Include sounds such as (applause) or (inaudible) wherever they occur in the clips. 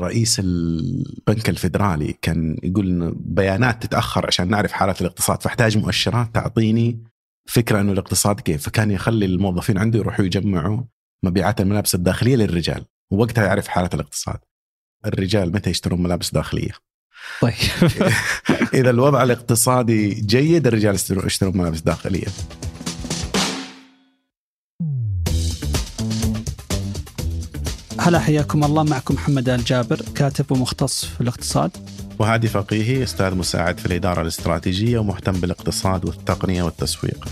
رئيس البنك الفيدرالي كان يقول إنه بيانات تتأخر عشان نعرف حاله الاقتصاد فاحتاج مؤشرات تعطيني فكرة إنه الاقتصاد كيف. فكان يخلي الموظفين عنده يروحوا يجمعوا مبيعات الملابس الداخلية للرجال ووقتها يعرف حالة الاقتصاد. الرجال متى يشترون ملابس داخلية؟ طيب. (laughs) إذا الوضع الاقتصادي جيد الرجال يشترون ملابس داخلية. هلا حياكم الله. معكم محمد آل جابر كاتب ومختص في الاقتصاد. وهادي فقيهي أستاذ مساعد في الإدارة الاستراتيجية ومهتم بالاقتصاد والتقنية والتسويق.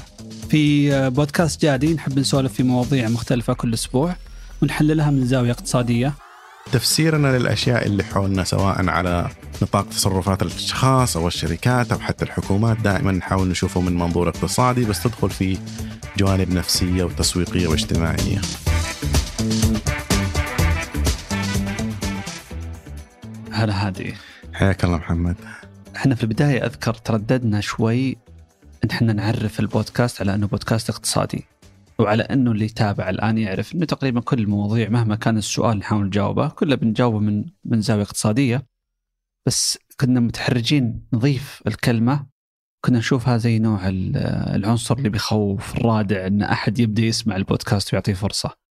في بودكاست جادي نحب نسولف في مواضيع مختلفة كل أسبوع ونحللها من زاوية اقتصادية. تفسيرنا للأشياء اللي حولنا سواء على نطاق تصرفات الأشخاص أو الشركات أو حتى الحكومات دائما نحاول نشوفه من منظور اقتصادي بس تدخل في جوانب نفسية وتسويقية واجتماعية. هلا هادي حياك الله محمد. إحنا في البداية أذكر ترددنا شوي إن إحنا نعرف البودكاست على إنه بودكاست اقتصادي وعلى إنه اللي يتابع الآن يعرف إنه تقريبا كل المواضيع مهما كان السؤال نحاول نجاوبه كله بنجاوبه من من زاوية اقتصادية بس كنا متحرجين نضيف الكلمة كنا نشوفها زي نوع العنصر اللي بيخوف الرادع إن أحد يبدأ يسمع البودكاست ويعطيه فرصة.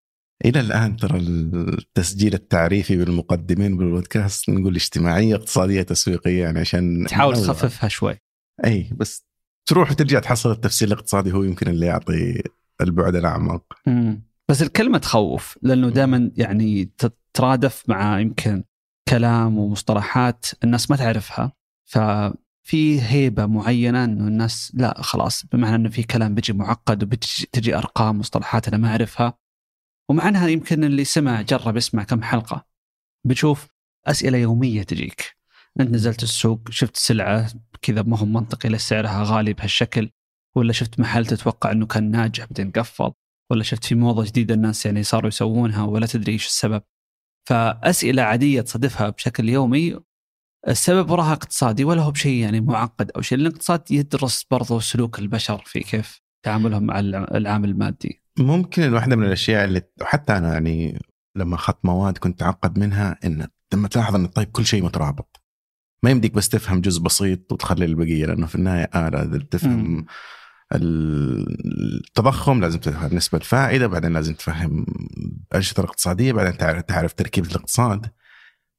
إلى الآن ترى التسجيل التعريفي بالمقدمين بالبودكاست نقول اجتماعية اقتصادية تسويقية يعني عشان تحاول تخففها شوي. إي بس تروح وترجع تحصل التفسير الاقتصادي هو يمكن اللي يعطي البعد الأعمق. بس الكلمة تخوف لأنه دائما يعني تترادف مع يمكن كلام ومصطلحات الناس ما تعرفها. ففي هيبة معينة إنه الناس لا خلاص بمعنى إنه في كلام بيجي معقد وبتجي أرقام مصطلحات أنا ما أعرفها. ومع انها يمكن اللي سمع جرب يسمع كم حلقة. بتشوف أسئلة يومية تجيك. أنت نزلت السوق شفت سلعة كذا ما هو منطقي لسعرها غالي بهالشكل. ولا شفت محل تتوقع إنه كان ناجح بعدين قفل. ولا شفت في موضة جديدة الناس يعني صاروا يسوونها ولا تدري إيش السبب. فأسئلة عادية تصادفها بشكل يومي. السبب وراها اقتصادي ولا هو بشيء يعني معقد أو شيء. الاقتصاد يدرس برضو سلوك البشر في كيف تعاملهم مع العامل المادي. ممكن واحدة من الأشياء اللي حتى أنا يعني لما أخذت مواد كنت تعقد منها إن لما تلاحظ إن طيب كل شيء مترابط ما يمديك بس تفهم جزء بسيط وتخلي البقية لأنه في النهاية آلة تفهم م. التضخم لازم تفهم نسبة الفائدة بعدين لازم تفهم الأنشطة الاقتصادية بعدين تعرف, تعرف تركيبة الاقتصاد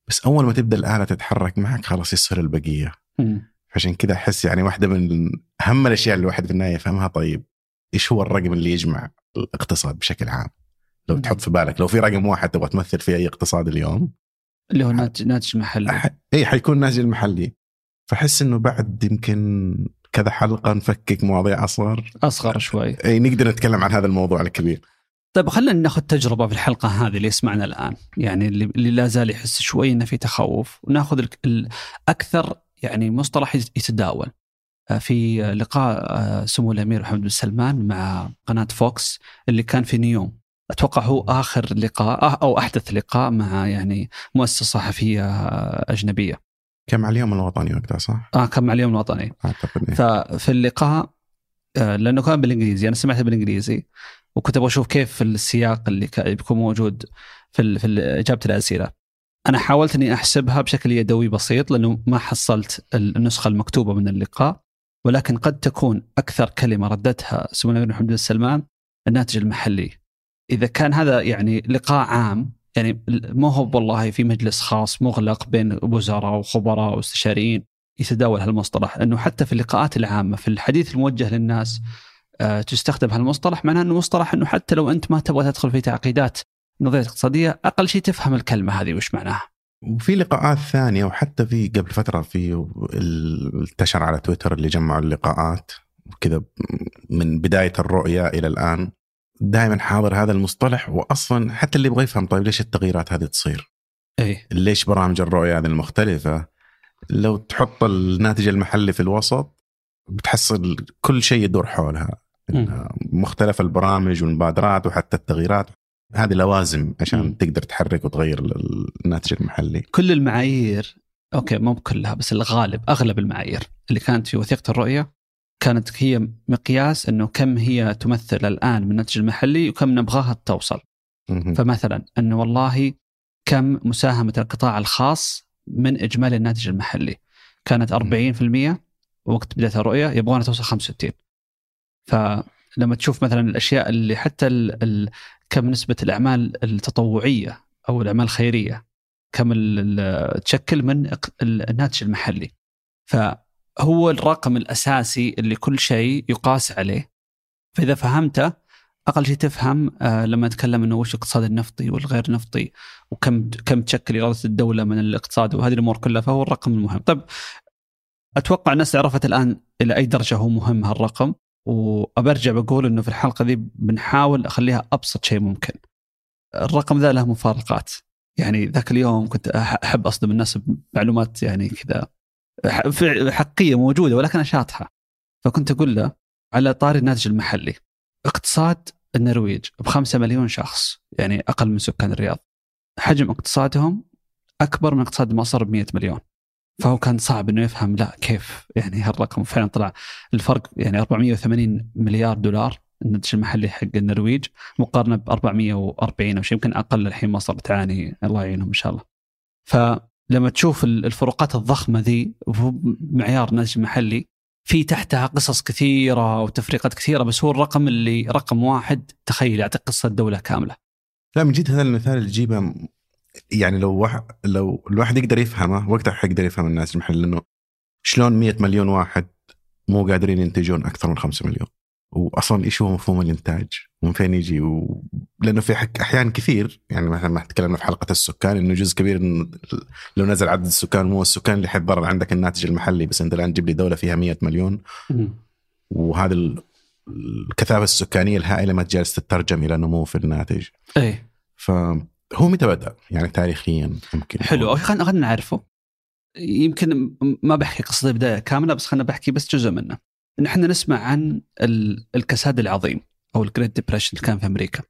بس أول ما تبدأ الآلة تتحرك معك خلاص يسهل البقية م. عشان كذا أحس يعني واحدة من أهم الأشياء اللي الواحد في النهاية يفهمها طيب إيش هو الرقم اللي يجمع الاقتصاد بشكل عام؟ لو. تحط في بالك لو في رقم واحد تبغى تمثل فيه أي اقتصاد اليوم؟ اللي هو ناتج ناتج محلي. اي حيكون ناتج المحلي فأحس إنه بعد يمكن كذا حلقة نفكك مواضيع أصغر. أصغر شوي. اي نقدر نتكلم عن هذا الموضوع الكبير. طيب خلينا ناخذ تجربة في الحلقة هذه اللي يسمعنا الآن. يعني اللي, اللي لا زال يحس شوي إنه في تخوف. وناخذ الاكثر يعني مصطلح يتداول. في لقاء آه، سمو الأمير محمد بن سلمان مع قناة فوكس اللي كان في نيوم أتوقع هو آخر لقاء أو أحدث لقاء مع يعني مؤسسة صحفية أجنبية. كان مع اليوم الوطني وقتها صح؟ آه كان مع اليوم الوطني. أعتقد إيه. ففي اللقاء آه، لأنه كان بالإنجليزي أنا سمعته بالإنجليزي وكنت أبغى أشوف كيف السياق اللي بيكون موجود في في إجابة الأسئلة. أنا حاولت إني أحسبها بشكل يدوي بسيط لأنه ما حصلت النسخة المكتوبة من اللقاء ولكن قد تكون أكثر كلمة ردتها سمو الامير محمد بن سلمان الناتج المحلي. إذا كان هذا يعني لقاء عام يعني مو هو والله في مجلس خاص مغلق بين وزراء وخبراء واستشاريين يتداول هالمصطلح إنه حتى في اللقاءات العامة في الحديث الموجه للناس آه، تستخدم هالمصطلح معناه إنه مصطلح إنه حتى لو أنت ما تبغى تدخل في تعقيدات نظرية اقتصادية أقل شيء تفهم الكلمة هذه وش معناها. وفي لقاءات ثانية وحتى في قبل فترة في انتشر على تويتر اللي جمعوا اللقاءات كذا من بداية الرؤية إلى الآن. دائما حاضر هذا المصطلح واصلا حتى اللي يبغى يفهم طيب ليش التغييرات هذه تصير؟ اي ليش برامج الرؤية هذه المختلفة؟ لو تحط الناتج المحلي في الوسط بتحصل كل شيء يدور حولها. مختلف البرامج والمبادرات وحتى التغييرات. هذه لوازم عشان م. تقدر تحرك وتغير الناتج المحلي. كل المعايير أوكي مو كلها بس الغالب أغلب المعايير اللي كانت في وثيقة الرؤية كانت هي مقياس إنه كم هي تمثل الآن من الناتج المحلي وكم نبغاها توصل. فمثلا إنه والله كم مساهمة القطاع الخاص من إجمالي الناتج المحلي. كانت 40% وقت بداية الرؤية يبغونها توصل 65 فلما تشوف مثلا الأشياء اللي حتى ال ال كم نسبة الأعمال التطوعية أو الأعمال الخيرية؟ كم تشكل من الناتج المحلي. فهو الرقم الأساسي اللي كل شيء يقاس عليه. فإذا فهمته أقل شيء تفهم آه لما نتكلم إنه وش الاقتصاد النفطي والغير نفطي وكم كم تشكل إرادة الدولة من الاقتصاد وهذه الأمور كلها فهو الرقم المهم. طيب أتوقع الناس عرفت الآن إلى أي درجة هو مهم هالرقم. وأبرجع بقول إنه في الحلقة ذي بنحاول أخليها أبسط شيء ممكن. الرقم ذا له مفارقات. يعني ذاك اليوم كنت أحب أصدم الناس بمعلومات يعني كذا حقيقيه موجودة ولكن شاطحه فكنت أقول له على طاري الناتج المحلي. اقتصاد النرويج بخمسة مليون شخص يعني أقل من سكان الرياض. حجم اقتصادهم أكبر من اقتصاد مصر ب 100 مليون. فهو كان صعب إنه يفهم لا كيف يعني هالرقم فعلا طلع الفرق يعني 480 مليار دولار الناتج المحلي حق النرويج مقارنة ب 440 أو شيء يمكن أقل الحين مصر تعاني الله يعينهم إن شاء الله. فلما تشوف الفروقات الضخمة ذي بمعيار الناتج المحلي في تحتها قصص كثيرة وتفريقات كثيرة بس هو الرقم اللي رقم واحد تخيل يعطيك قصة دوله كاملة. لا من جد هذا المثال اللي تجيبه يعني لو واحد لو الواحد يقدر يفهمه وقتها حيقدر يفهم الناس المحل إنه شلون 100 مليون واحد مو قادرين ينتجون أكثر من 5 مليون. واصلا إيش هو مفهوم الإنتاج؟ ومن فين يجي؟ و... لأنه في حك... احيان كثير يعني مثلا ما تكلمنا في حلقة السكان إنه جزء كبير إن لو نزل عدد السكان مو السكان اللي حيتضرر عندك الناتج المحلي بس أنت الآن تجيب لي دولة فيها 100 مليون وهذا ال... الكثافة السكانية الهائلة ما جالس تترجم إلى نمو في الناتج. إيه فهو متى بدا؟ يعني تاريخيا ممكن حلو خلينا خلينا نعرفه. يمكن ما بحكي قصه البدايه كاملة بس خلينا بحكي بس جزء منه. نحن نسمع عن الكساد العظيم أو ال Great Depression اللي كان في أمريكا.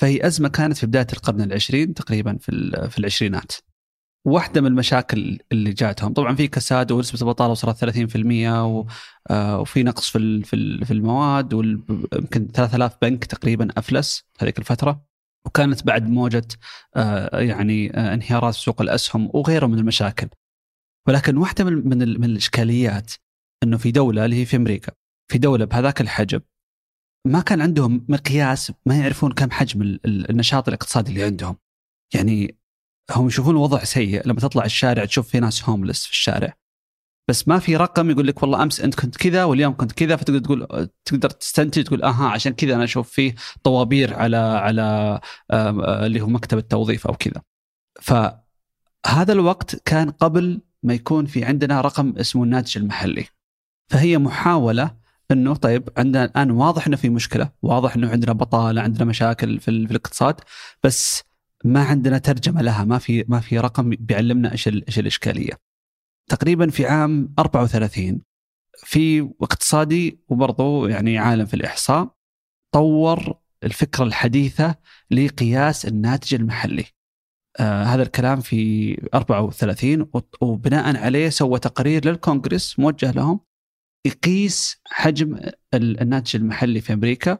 فهي أزمة كانت في بداية القرن العشرين تقريبا في في العشرينات. واحدة من المشاكل اللي جاتهم طبعا في كساد ونسبة البطالة وصلت 30% آه، وفي نقص في في المواد ويمكن 3000 بنك تقريبا أفلس هذيك الفترة وكانت بعد موجة آه، يعني آه، انهيارات سوق الأسهم وغيره من المشاكل. ولكن واحدة من من الإشكاليات إنه في دولة اللي هي في أمريكا في دولة بهذاك الحجم ما كان عندهم مقياس ما يعرفون كم حجم النشاط الاقتصادي اللي عندهم يعني هم يشوفون الوضع سيء لما تطلع الشارع تشوف في ناس هوملس في الشارع بس ما في رقم يقول لك والله أمس أنت كنت كذا واليوم كنت كذا فتقدر تقول تقدر تستنتج تقول آها عشان كذا أنا أشوف فيه طوابير على على اللي هو مكتب التوظيف أو كذا. فهذا الوقت كان قبل ما يكون في عندنا رقم اسمه الناتج المحلي. فهي محاولة إنه طيب عندنا الآن واضح إنه في مشكلة، واضح إنه عندنا بطالة، عندنا مشاكل في, في الاقتصاد، بس ما عندنا ترجمة لها، ما في ما في رقم بيعلمنا إيش إيش الإشكالية. تقريبا في عام 34 في اقتصادي وبرضه يعني عالم في الإحصاء طور الفكرة الحديثة لقياس الناتج المحلي. آه هذا الكلام في 34 وبناء عليه سوى تقرير للكونغرس موجه لهم يقيس حجم الناتج المحلي في أمريكا.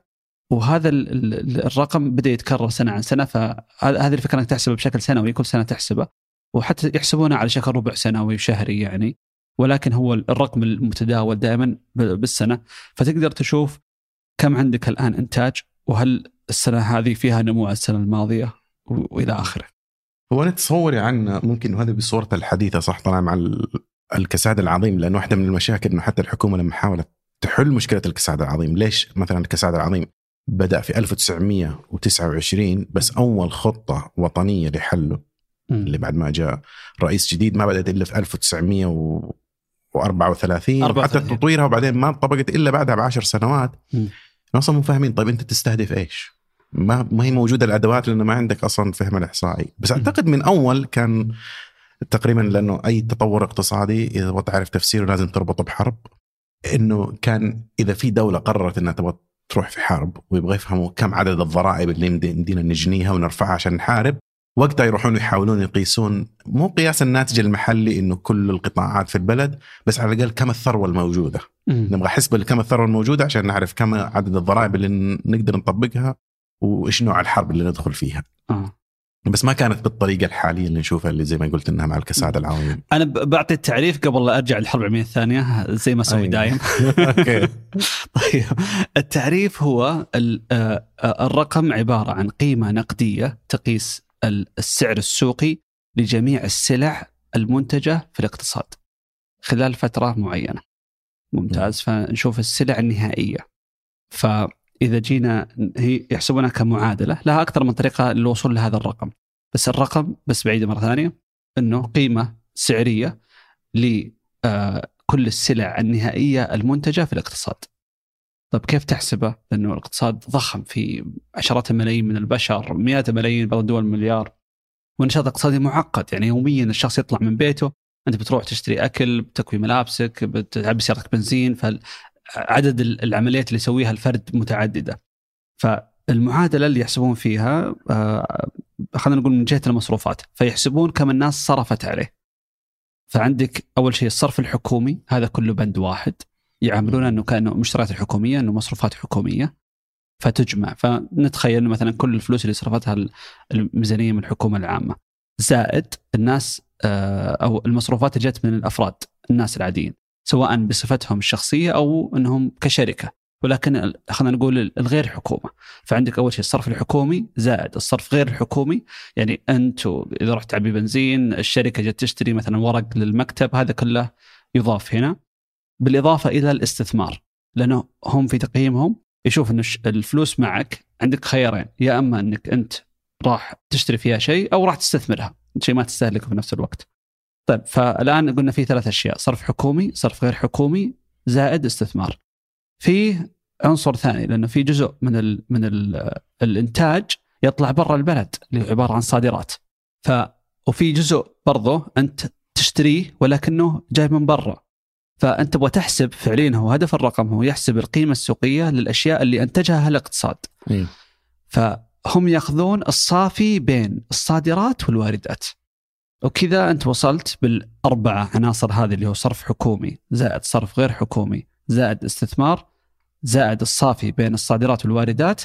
وهذا الرقم بدأ يتكرر سنة عن سنة فهذه الفكرة إنك تحسبه بشكل سنوي كل سنة تحسبه. وحتى يحسبونه على شكل ربع سنوي وشهري يعني ولكن هو الرقم المتداول دائما بالسنة فتقدر تشوف كم عندك الآن إنتاج وهل السنة هذه فيها نمو على السنة الماضية وإلى آخره. هو أنا تصوري عن ممكن وهذا بصورته الحديثة صح طالع مع الكساد العظيم لأن واحدة من المشاكل أنه حتى الحكومة لما حاولت تحل مشكلة الكساد العظيم ليش مثلا الكساد العظيم بدأ في 1929 بس أول خطة وطنية لحله اللي بعد ما جاء رئيس جديد ما بدأت إلا في 1934 حتى تطويرها وبعدين ما طبقت إلا بعدها بعشر سنوات. أصلا مو فاهمين طيب أنت تستهدف إيش؟ ما ما هي موجودة الأدوات لأنه ما عندك أصلا فهم الإحصائي. بس أعتقد من أول كان تقريبا لأنه أي تطور اقتصادي إذا تبغى تعرف تفسيره لازم تربطه بحرب. إنه كان إذا في دولة قررت إنها تبغى تروح في حرب ويبغى يفهموا كم عدد الضرائب اللي يمدينا نجنيها ونرفعها عشان نحارب وقتها يروحون يحاولون يقيسون مو قياس الناتج المحلي إنه كل القطاعات في البلد بس على الأقل كم الثروة الموجودة. مم. نبغى حسبة لكم الثروة الموجودة عشان نعرف كم عدد الضرائب اللي نقدر نطبقها وإيش نوع الحرب اللي ندخل فيها. آه. بس ما كانت بالطريقة الحالية اللي نشوفها اللي زي ما قلت إنها مع الكساد العوامل أنا بعطي التعريف قبل لا أرجع للحرب العالمية الثانية زي ما أسوي دايم. (laughs) (laughs) أوكي. طيب. التعريف هو آه، الرقم عبارة عن قيمة نقدية تقيس السعر السوقي لجميع السلع المنتجة في الاقتصاد خلال فترة معينة. ممتاز. فنشوف السلع النهائية. فإذا جينا هي يحسبونها كمعادلة لها أكثر من طريقة للوصول لهذا الرقم. بس الرقم بس بعيدة مرة ثانية إنه قيمة سعرية لكل آه، السلع النهائية المنتجة في الاقتصاد. طيب كيف تحسبه؟ لأنه الاقتصاد ضخم في عشرات الملايين من البشر، مئات الملايين بعض الدول مليار. والنشاط الاقتصادي معقد يعني يوميا الشخص يطلع من بيته أنت بتروح تشتري أكل بتكوي ملابسك بتعبي سيارتك بنزين فعدد العمليات اللي يسويها الفرد متعددة فالمعادلة اللي يحسبون فيها آه، خلينا نقول من جهة المصروفات فيحسبون كم الناس صرفت عليه فعندك أول شيء الصرف الحكومي هذا كله بند واحد يعاملونه إنه كأنه مشتريات حكومية إنه مصروفات حكومية. فتجمع. فنتخيل مثلا كل الفلوس اللي صرفتها الميزانية من الحكومة العامة. زائد الناس آه، أو المصروفات اللي جت من الأفراد الناس العاديين سواء بصفتهم الشخصية أو إنهم كشركة. ولكن خلينا نقول الغير حكومة. فعندك أول شيء الصرف الحكومي زائد الصرف غير الحكومي. يعني انت إذا رحت تعبي بنزين الشركة جت تشتري مثلا ورق للمكتب هذا كله يضاف هنا. بالإضافة إلى الاستثمار لأنه هم في تقييمهم يشوف ان الفلوس معك عندك خيارين يا أما إنك أنت راح تشتري فيها شيء أو راح تستثمرها شيء ما تستهلكه في نفس الوقت. طيب فالآن قلنا في ثلاث أشياء صرف حكومي صرف غير حكومي زائد استثمار. في عنصر ثاني لأنه في جزء من ال من ال الإنتاج يطلع برا البلد اللي هو عبارة عن صادرات. ف وفي جزء برضه أنت تشتريه ولكنه جاي من برا. فأنت تبغى تحسب فعليا هو هدف الرقم هو يحسب القيمة السوقية للأشياء اللي أنتجها الاقتصاد إيه. فهم يأخذون الصافي بين الصادرات والواردات. وكذا أنت وصلت بالأربعة عناصر هذه اللي هو صرف حكومي زائد صرف غير حكومي زائد استثمار زائد الصافي بين الصادرات والواردات.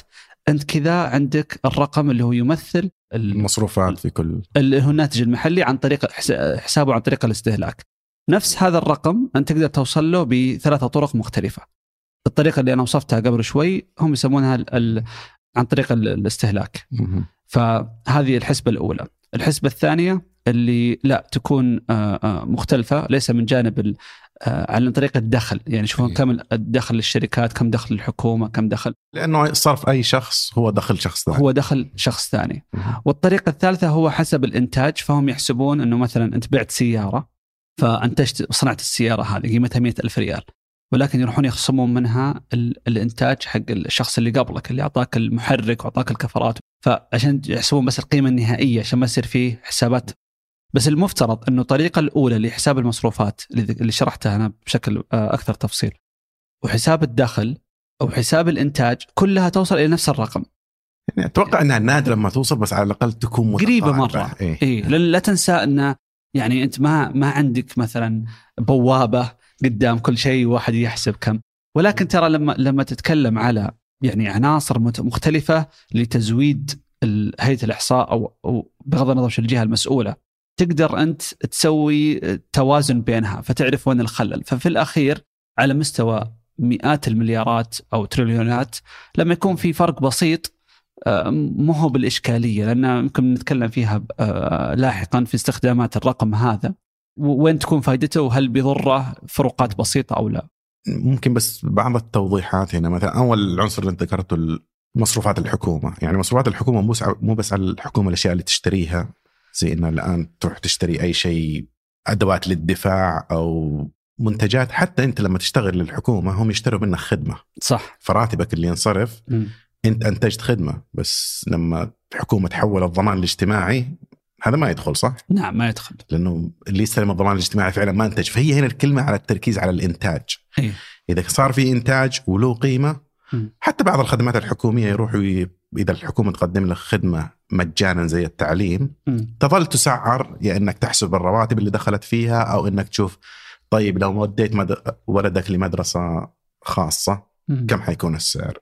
أنت كذا عندك الرقم اللي هو يمثل المصروفات في كل اللي هو الناتج المحلي عن طريق حسابه عن طريق الاستهلاك. نفس هذا الرقم انت تقدر توصل له بثلاثة طرق مختلفة. الطريقة اللي أنا وصفتها قبل شوي هم يسمونها ال عن طريق الاستهلاك. فهذه الحسبة الأولى. الحسبة الثانية اللي لا تكون آه، آه، مختلفة ليس من جانب آه، على طريق الدخل. يعني شوفون كم الدخل للشركات كم دخل للحكومة كم دخل لأنه صرف أي شخص هو دخل شخص ثاني. هو دخل شخص ثاني. والطريقة الثالثة هو حسب الإنتاج فهم يحسبون إنه مثلا أنت بعت سيارة فأنتجت صنعت السيارة هذه قيمتها مئة ألف ريال. ولكن يروحون يخصمون منها الإنتاج حق الشخص اللي قبلك اللي أعطاك المحرك وأعطاك الكفرات. فعشان يحسبون بس القيمة النهائية عشان ما يصير فيه حسابات. بس المفترض إنه الطريقة الأولى لحساب المصروفات اللي شرحتها أنا بشكل آه، أكثر تفصيل. وحساب الدخل أو حساب الإنتاج كلها توصل إلى نفس الرقم. يعني أتوقع إنها نادرة ما توصل بس على الأقل تكون قريبة مرة. إيه. إيه. لا تنسى انه يعني أنت ما ما عندك مثلا بوابة قدام كل شيء واحد يحسب كم. ولكن ترى لما لما تتكلم على يعني عناصر مختلفة لتزويد هيئة الإحصاء أو بغض النظر شو الجهة المسؤولة تقدر أنت تسوي توازن بينها فتعرف وين الخلل. ففي الأخير على مستوى مئات المليارات أو تريليونات لما يكون في فرق بسيط آه، مو هو بالإشكالية لأن يمكن نتكلم فيها آه، لاحقا في استخدامات الرقم هذا. وين تكون فائدته وهل بيضره فروقات بسيطة أو لا؟ ممكن بس بعض التوضيحات هنا مثلا أول عنصر اللي ذكرته مصروفات الحكومة، يعني مصروفات الحكومة مو مو بس على الحكومة الأشياء اللي تشتريها. زي إنه الآن تروح تشتري أي شيء أدوات للدفاع أو منتجات. حتى أنت لما تشتغل للحكومة هم يشتروا منك خدمة. صح. فراتبك اللي ينصرف. م. انت أنتجت خدمة بس لما الحكومة تحول الضمان الاجتماعي هذا ما يدخل صح؟ نعم ما يدخل لأنه اللي يستلم الضمان الاجتماعي فعلا ما أنتج فهي هنا الكلمة على التركيز على الإنتاج إيه؟ إذا صار في إنتاج وله قيمة م. حتى بعض الخدمات الحكومية يروحوا إذا الحكومة تقدم لك خدمة مجانا زي التعليم م. تظل تسعر يا إنك تحسب الرواتب اللي دخلت فيها أو إنك تشوف طيب لو وديت مد... ولدك لمدرسة خاصة م. كم حيكون السعر؟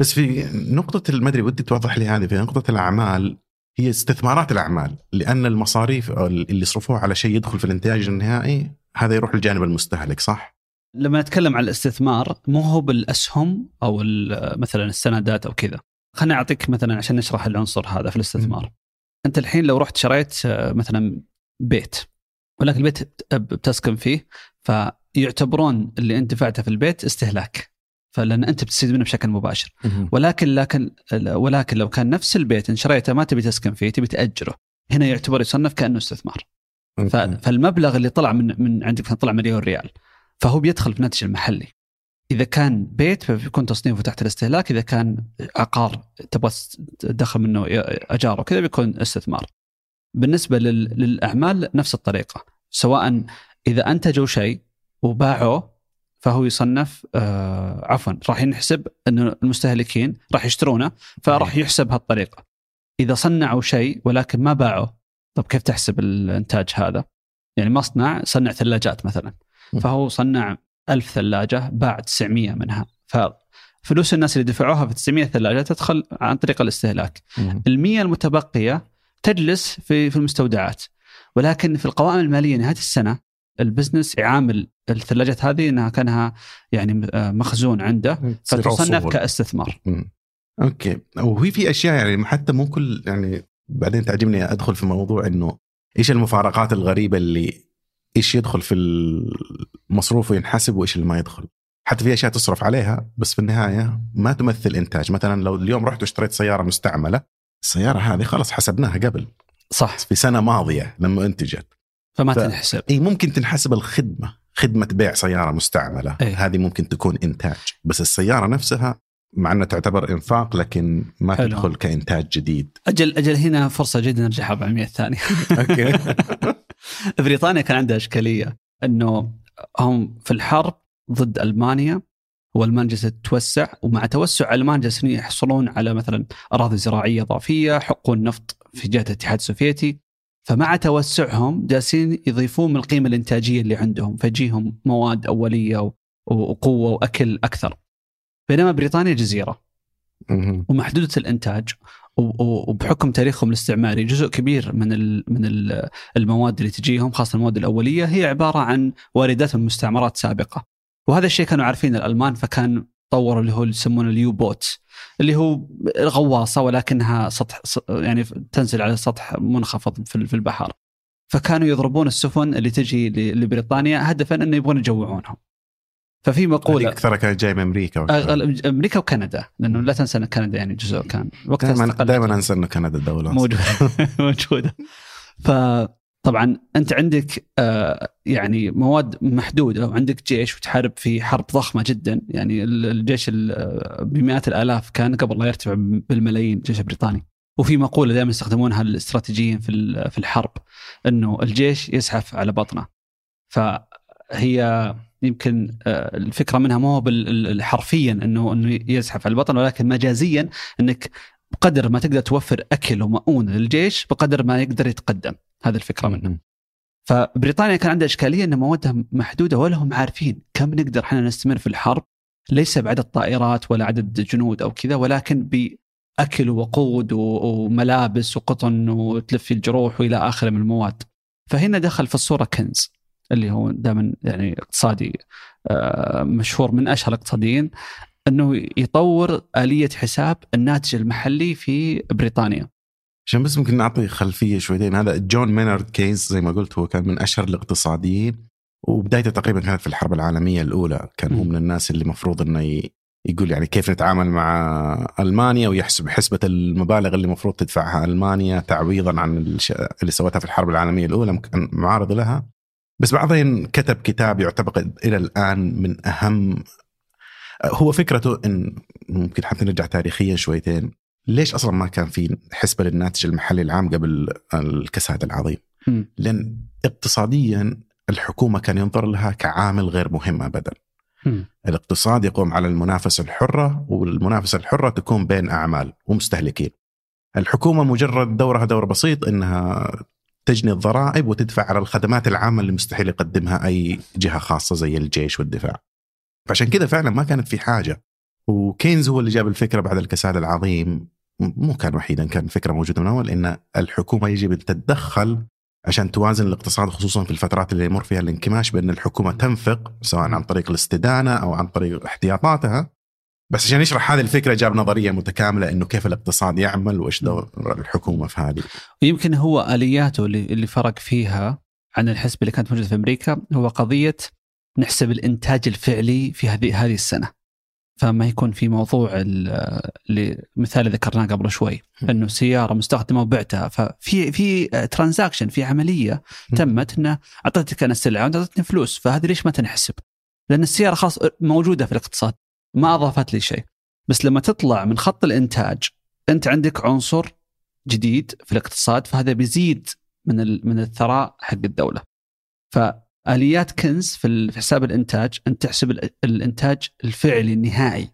بس في نقطة ما أدري ودي توضح لي هذه في نقطة الأعمال هي استثمارات الأعمال لأن المصاريف اللي يصرفوها على شيء يدخل في الإنتاج النهائي هذا يروح للجانب المستهلك صح؟ لما نتكلم عن الاستثمار مو هو بالأسهم أو مثلا السندات أو كذا خليني أعطيك مثلا عشان نشرح العنصر هذا في الاستثمار م. أنت الحين لو رحت شريت آه، مثلا بيت ولكن البيت بتسكن فيه فيعتبرون اللي أنت دفعته في البيت استهلاك فلأن أنت بتستفيد منه بشكل مباشر. ولكن لكن ولكن لو كان نفس البيت إن شريته ما تبي تسكن فيه تبي تأجره. هنا يعتبر يصنف كأنه استثمار. فالمبلغ اللي طلع من من عندك طلع مليون ريال. فهو بيدخل في الناتج المحلي. إذا كان بيت فبيكون تصنيفه تحت الاستهلاك. إذا كان عقار تبغى تدخل منه أجار وكذا بيكون استثمار. بالنسبة للأعمال نفس الطريقة. سواء إذا أنتجوا شيء وباعوه فهو يصنف آه عفوا راح ينحسب انه المستهلكين راح يشترونه فراح يحسب هالطريقة. إذا صنعوا شيء ولكن ما باعوه طب كيف تحسب الإنتاج هذا؟ يعني مصنع صنع ثلاجات مثلا فهو صنع ألف ثلاجة باع 900 منها. ففلوس الناس اللي دفعوها في 900 ثلاجة تدخل عن طريق الاستهلاك. المية المتبقية تجلس في في المستودعات ولكن في القوائم المالية نهاية السنة ال business يعامل الثلاجات هذه إنها كأنها يعني آه، مخزون عنده فتصنف كاستثمار. أوكي. وهي في أشياء يعني حتى مو كل يعني بعدين تعجبني أدخل في موضوع إنه إيش المفارقات الغريبة اللي إيش يدخل في المصروف وينحسب وإيش اللي ما يدخل. حتى في أشياء تصرف عليها بس في النهاية ما تمثل إنتاج. مثلا لو اليوم رحت واشتريت سيارة مستعملة السيارة هذه خلاص حسبناها قبل. صح. في سنة ماضية لما أنتجت. فما ف... تنحسب. اي ممكن تنحسب الخدمة خدمة بيع سيارة مستعملة. أيه. هذه ممكن تكون إنتاج. بس السيارة نفسها مع أنها تعتبر إنفاق لكن ما حلو. تدخل كإنتاج جديد. أجل أجل هنا فرصة جدا نرجع 400 ثانية. (laughs) أوكي. (laughs) بريطانيا كان عندها إشكالية إنه هم في الحرب ضد ألمانيا والمانيا جالسه تتوسع ومع توسع المانيا جالسين يحصلون على مثلا أراضي زراعية إضافية حقون نفط في جهة الاتحاد السوفيتي. فمع توسعهم جالسين يضيفون من القيمة الإنتاجية اللي عندهم فيجيهم مواد أولية وقوة وأكل أكثر. بينما بريطانيا جزيرة. ومحدودة الإنتاج. وبحكم تاريخهم الاستعماري جزء كبير من من المواد اللي تجيهم خاصة المواد الأولية هي عبارة عن واردات من مستعمرات سابقة. وهذا الشيء كانوا عارفين الألمان فكان طوروا اللي هو اللي يسمونه ال U-boat اللي هو غواصة ولكنها سطح يعني تنزل على سطح منخفض في البحر. فكانوا يضربون السفن اللي تجي لبريطانيا هدفا أنه يبغون يجوعونهم ففي مقولة أكثر كانت جاي من أمريكا أمريكا وكندا لأنه لا تنسى أن كندا يعني جزء كان وقتها دائما دائما أنسى أنه كندا دولة موجودة (laughs) موجودة. فطبعا أنت عندك آه يعني مواد محدودة وعندك جيش وتحارب في حرب ضخمة جدا يعني الجيش بمئات الآلاف كان قبل لا يرتفع بالملايين الجيش البريطاني. وفي مقولة دائما يستخدمونها الاستراتيجيين في في الحرب إنه الجيش يزحف على بطنه. فهي يمكن آه، الفكرة منها مو حرفيا إنه إنه يزحف على البطن ولكن مجازيا إنك بقدر ما تقدر توفر أكل ومؤونة للجيش بقدر ما يقدر يتقدم. هذه الفكرة منه فبريطانيا كان عندها إشكالية إن موادها محدودة ولا هم عارفين كم نقدر إحنا نستمر في الحرب ليس بعدد طائرات ولا عدد جنود أو كذا ولكن بأكل وقود وملابس وقطن وتلفي الجروح وإلى اخره من المواد. فهنا دخل في الصورة كينز اللي هو دائما يعني اقتصادي آه، مشهور من أشهر الاقتصاديين إنه يطور آلية حساب الناتج المحلي في بريطانيا. عشان بس ممكن نعطي خلفية شويتين. هذا جون مينارد كينز زي ما قلت هو كان من أشهر الاقتصاديين وبدايته تقريبا كانت في الحرب العالمية الأولى. كان هو من الناس اللي المفروض إنه يقول يعني كيف نتعامل مع ألمانيا ويحسب حسبة المبالغ اللي المفروض تدفعها ألمانيا تعويضا عن اللي سوتها في الحرب العالمية الأولى. كان معارض لها. بس بعدين كتب كتاب يعتقد إلى الآن من أهم هو فكرته إن ممكن حتى نرجع تاريخيا شويتين. ليش أصلا ما كان في حسبة للناتج المحلي العام قبل الكساد العظيم؟ م. لأن اقتصاديا الحكومة كان ينظر لها كعامل غير مهم ابدا. م. الاقتصاد يقوم على المنافسة الحرة والمنافسة الحرة تكون بين أعمال ومستهلكين. الحكومة مجرد دورها دور بسيط إنها تجني الضرائب وتدفع على الخدمات العامة اللي مستحيل يقدمها أي جهة خاصة زي الجيش والدفاع. فعشان كذا فعلا ما كانت في حاجة وكينز هو اللي جاب الفكرة بعد الكساد العظيم مو كان وحيدا كان فكرة موجودة من أول إن الحكومة يجب أن تتدخل عشان توازن الاقتصاد خصوصا في الفترات اللي يمر فيها الانكماش بأن الحكومة تنفق سواء عن طريق الاستدانة أو عن طريق احتياطاتها بس عشان يشرح هذه الفكرة جاب نظرية متكاملة إنه كيف الاقتصاد يعمل وإيش دور الحكومة في هذه. ويمكن هو آلياته اللي اللي فرق فيها عن الحسبه اللي كانت موجودة في أمريكا هو قضية نحسب الإنتاج الفعلي في هذه هذه السنة. فما يكون في موضوع اللي مثال ذكرناه قبل شوي إنه سيارة مستخدمة وبعتها. ففي في ترانزاكشن في عملية تمت إنه اعطيتك أنا السلعة وأنت اعطيتني فلوس فهذه ليش ما تنحسب؟ لأن السيارة خلاص موجودة في الاقتصاد ما أضافت لي شيء. بس لما تطلع من خط الإنتاج أنت عندك عنصر جديد في الاقتصاد فهذا بيزيد من من الثراء حق الدولة. فاليات كنز في حساب الإنتاج انت تحسب الإنتاج الفعلي النهائي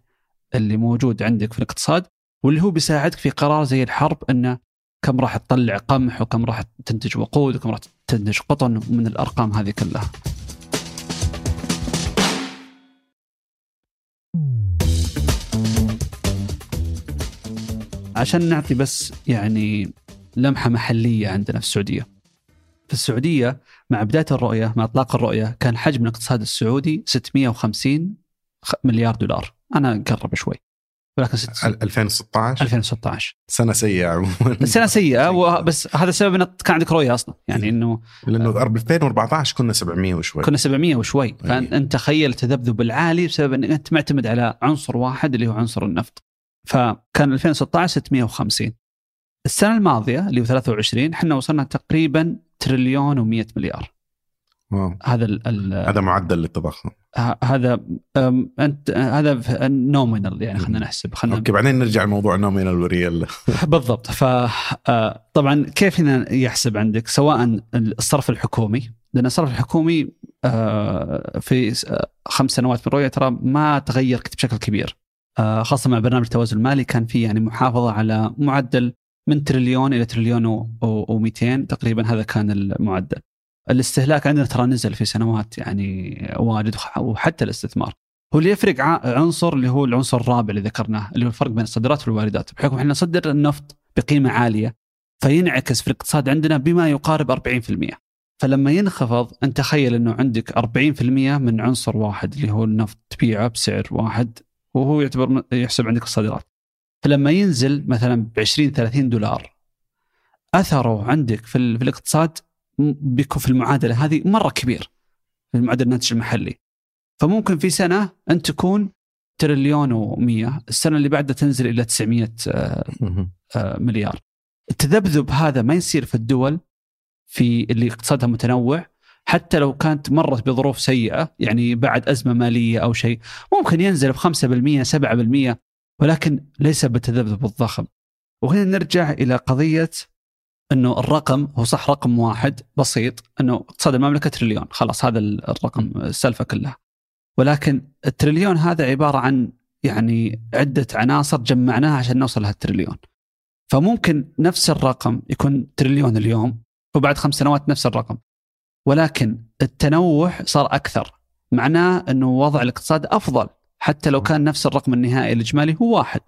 اللي موجود عندك في الاقتصاد واللي هو بيساعدك في قرار زي الحرب أنه كم راح تطلع قمح وكم راح تنتج وقود وكم راح تنتج قطن من الأرقام هذه كلها. عشان نعطي بس يعني لمحة محلية عندنا في السعودية. في السعودية مع بداية الرؤية مع إطلاق الرؤية كان حجم الاقتصاد السعودي 650 مليار دولار، أنا قرب شوي. ولكن ست... 2016 2016 سنة سيئة عموما. سنة سيئة (laughs) بس هذا السبب إنه كان عندك رؤية أصلا. يعني إنه لأنه 2014 كنا 700 وشوي. كنا 700 وشوي. فأنت تخيل التذبذب العالي بسبب إنك أنت معتمد على عنصر واحد اللي هو عنصر النفط. فكان 2016 650 السنة الماضية اللي هو 23 إحنا وصلنا تقريبا تريليون و100 مليار. wow. هذا ال هذا معدل للتضخم هذا أنت هذا nominal يعني خلينا نحسب. خلينا أوكي بعدين نرجع لموضوع nominal و real (laughs) بالضبط. ف طبعا كيف هنا يحسب عندك؟ سواء الصرف الحكومي لأن الصرف الحكومي في خمس سنوات من رؤية ترى ما تغير بشكل كبير. خاصة مع برنامج التوازن المالي كان في يعني محافظة على معدل من تريليون إلى تريليون و200 تقريبا هذا كان المعدل. الاستهلاك عندنا ترى نزل في سنوات يعني واجد وحتى الاستثمار. هو اللي يفرق عنصر اللي هو العنصر الرابع اللي ذكرناه اللي هو الفرق بين الصادرات والواردات بحكم إحنا نصدر النفط بقيمة عالية فينعكس في الاقتصاد عندنا بما يقارب 40%. فلما ينخفض أنت تخيل إنه عندك 40% من عنصر واحد اللي هو النفط تبيعه بسعر واحد وهو يعتبر يحسب عندك الصادرات. فلما ينزل مثلا ب 20 30 دولار اثره عندك في, في الاقتصاد بيكون في المعادلة هذه مرة كبير في المعدل الناتج المحلي. فممكن في سنة انت تكون تريليون و100 السنة اللي بعدها تنزل إلى 900 مليار. التذبذب هذا ما يصير في الدول في اللي اقتصادها متنوع حتى لو كانت مرت بظروف سيئة يعني بعد أزمة مالية أو شيء ممكن ينزل ب 5% 7% ولكن ليس بالتذبذب الضخم. وهنا نرجع إلى قضية إنه الرقم هو صح رقم واحد بسيط إنه اقتصاد المملكة تريليون. خلاص هذا الرقم السالفه كلها. ولكن التريليون هذا عبارة عن يعني عدة عناصر جمعناها عشان نوصل لهالتريليون. فممكن نفس الرقم يكون تريليون اليوم وبعد خمس سنوات نفس الرقم. ولكن التنوع صار أكثر معناه إنه وضع الاقتصاد أفضل. حتى لو كان نفس الرقم النهائي الإجمالي هو واحد.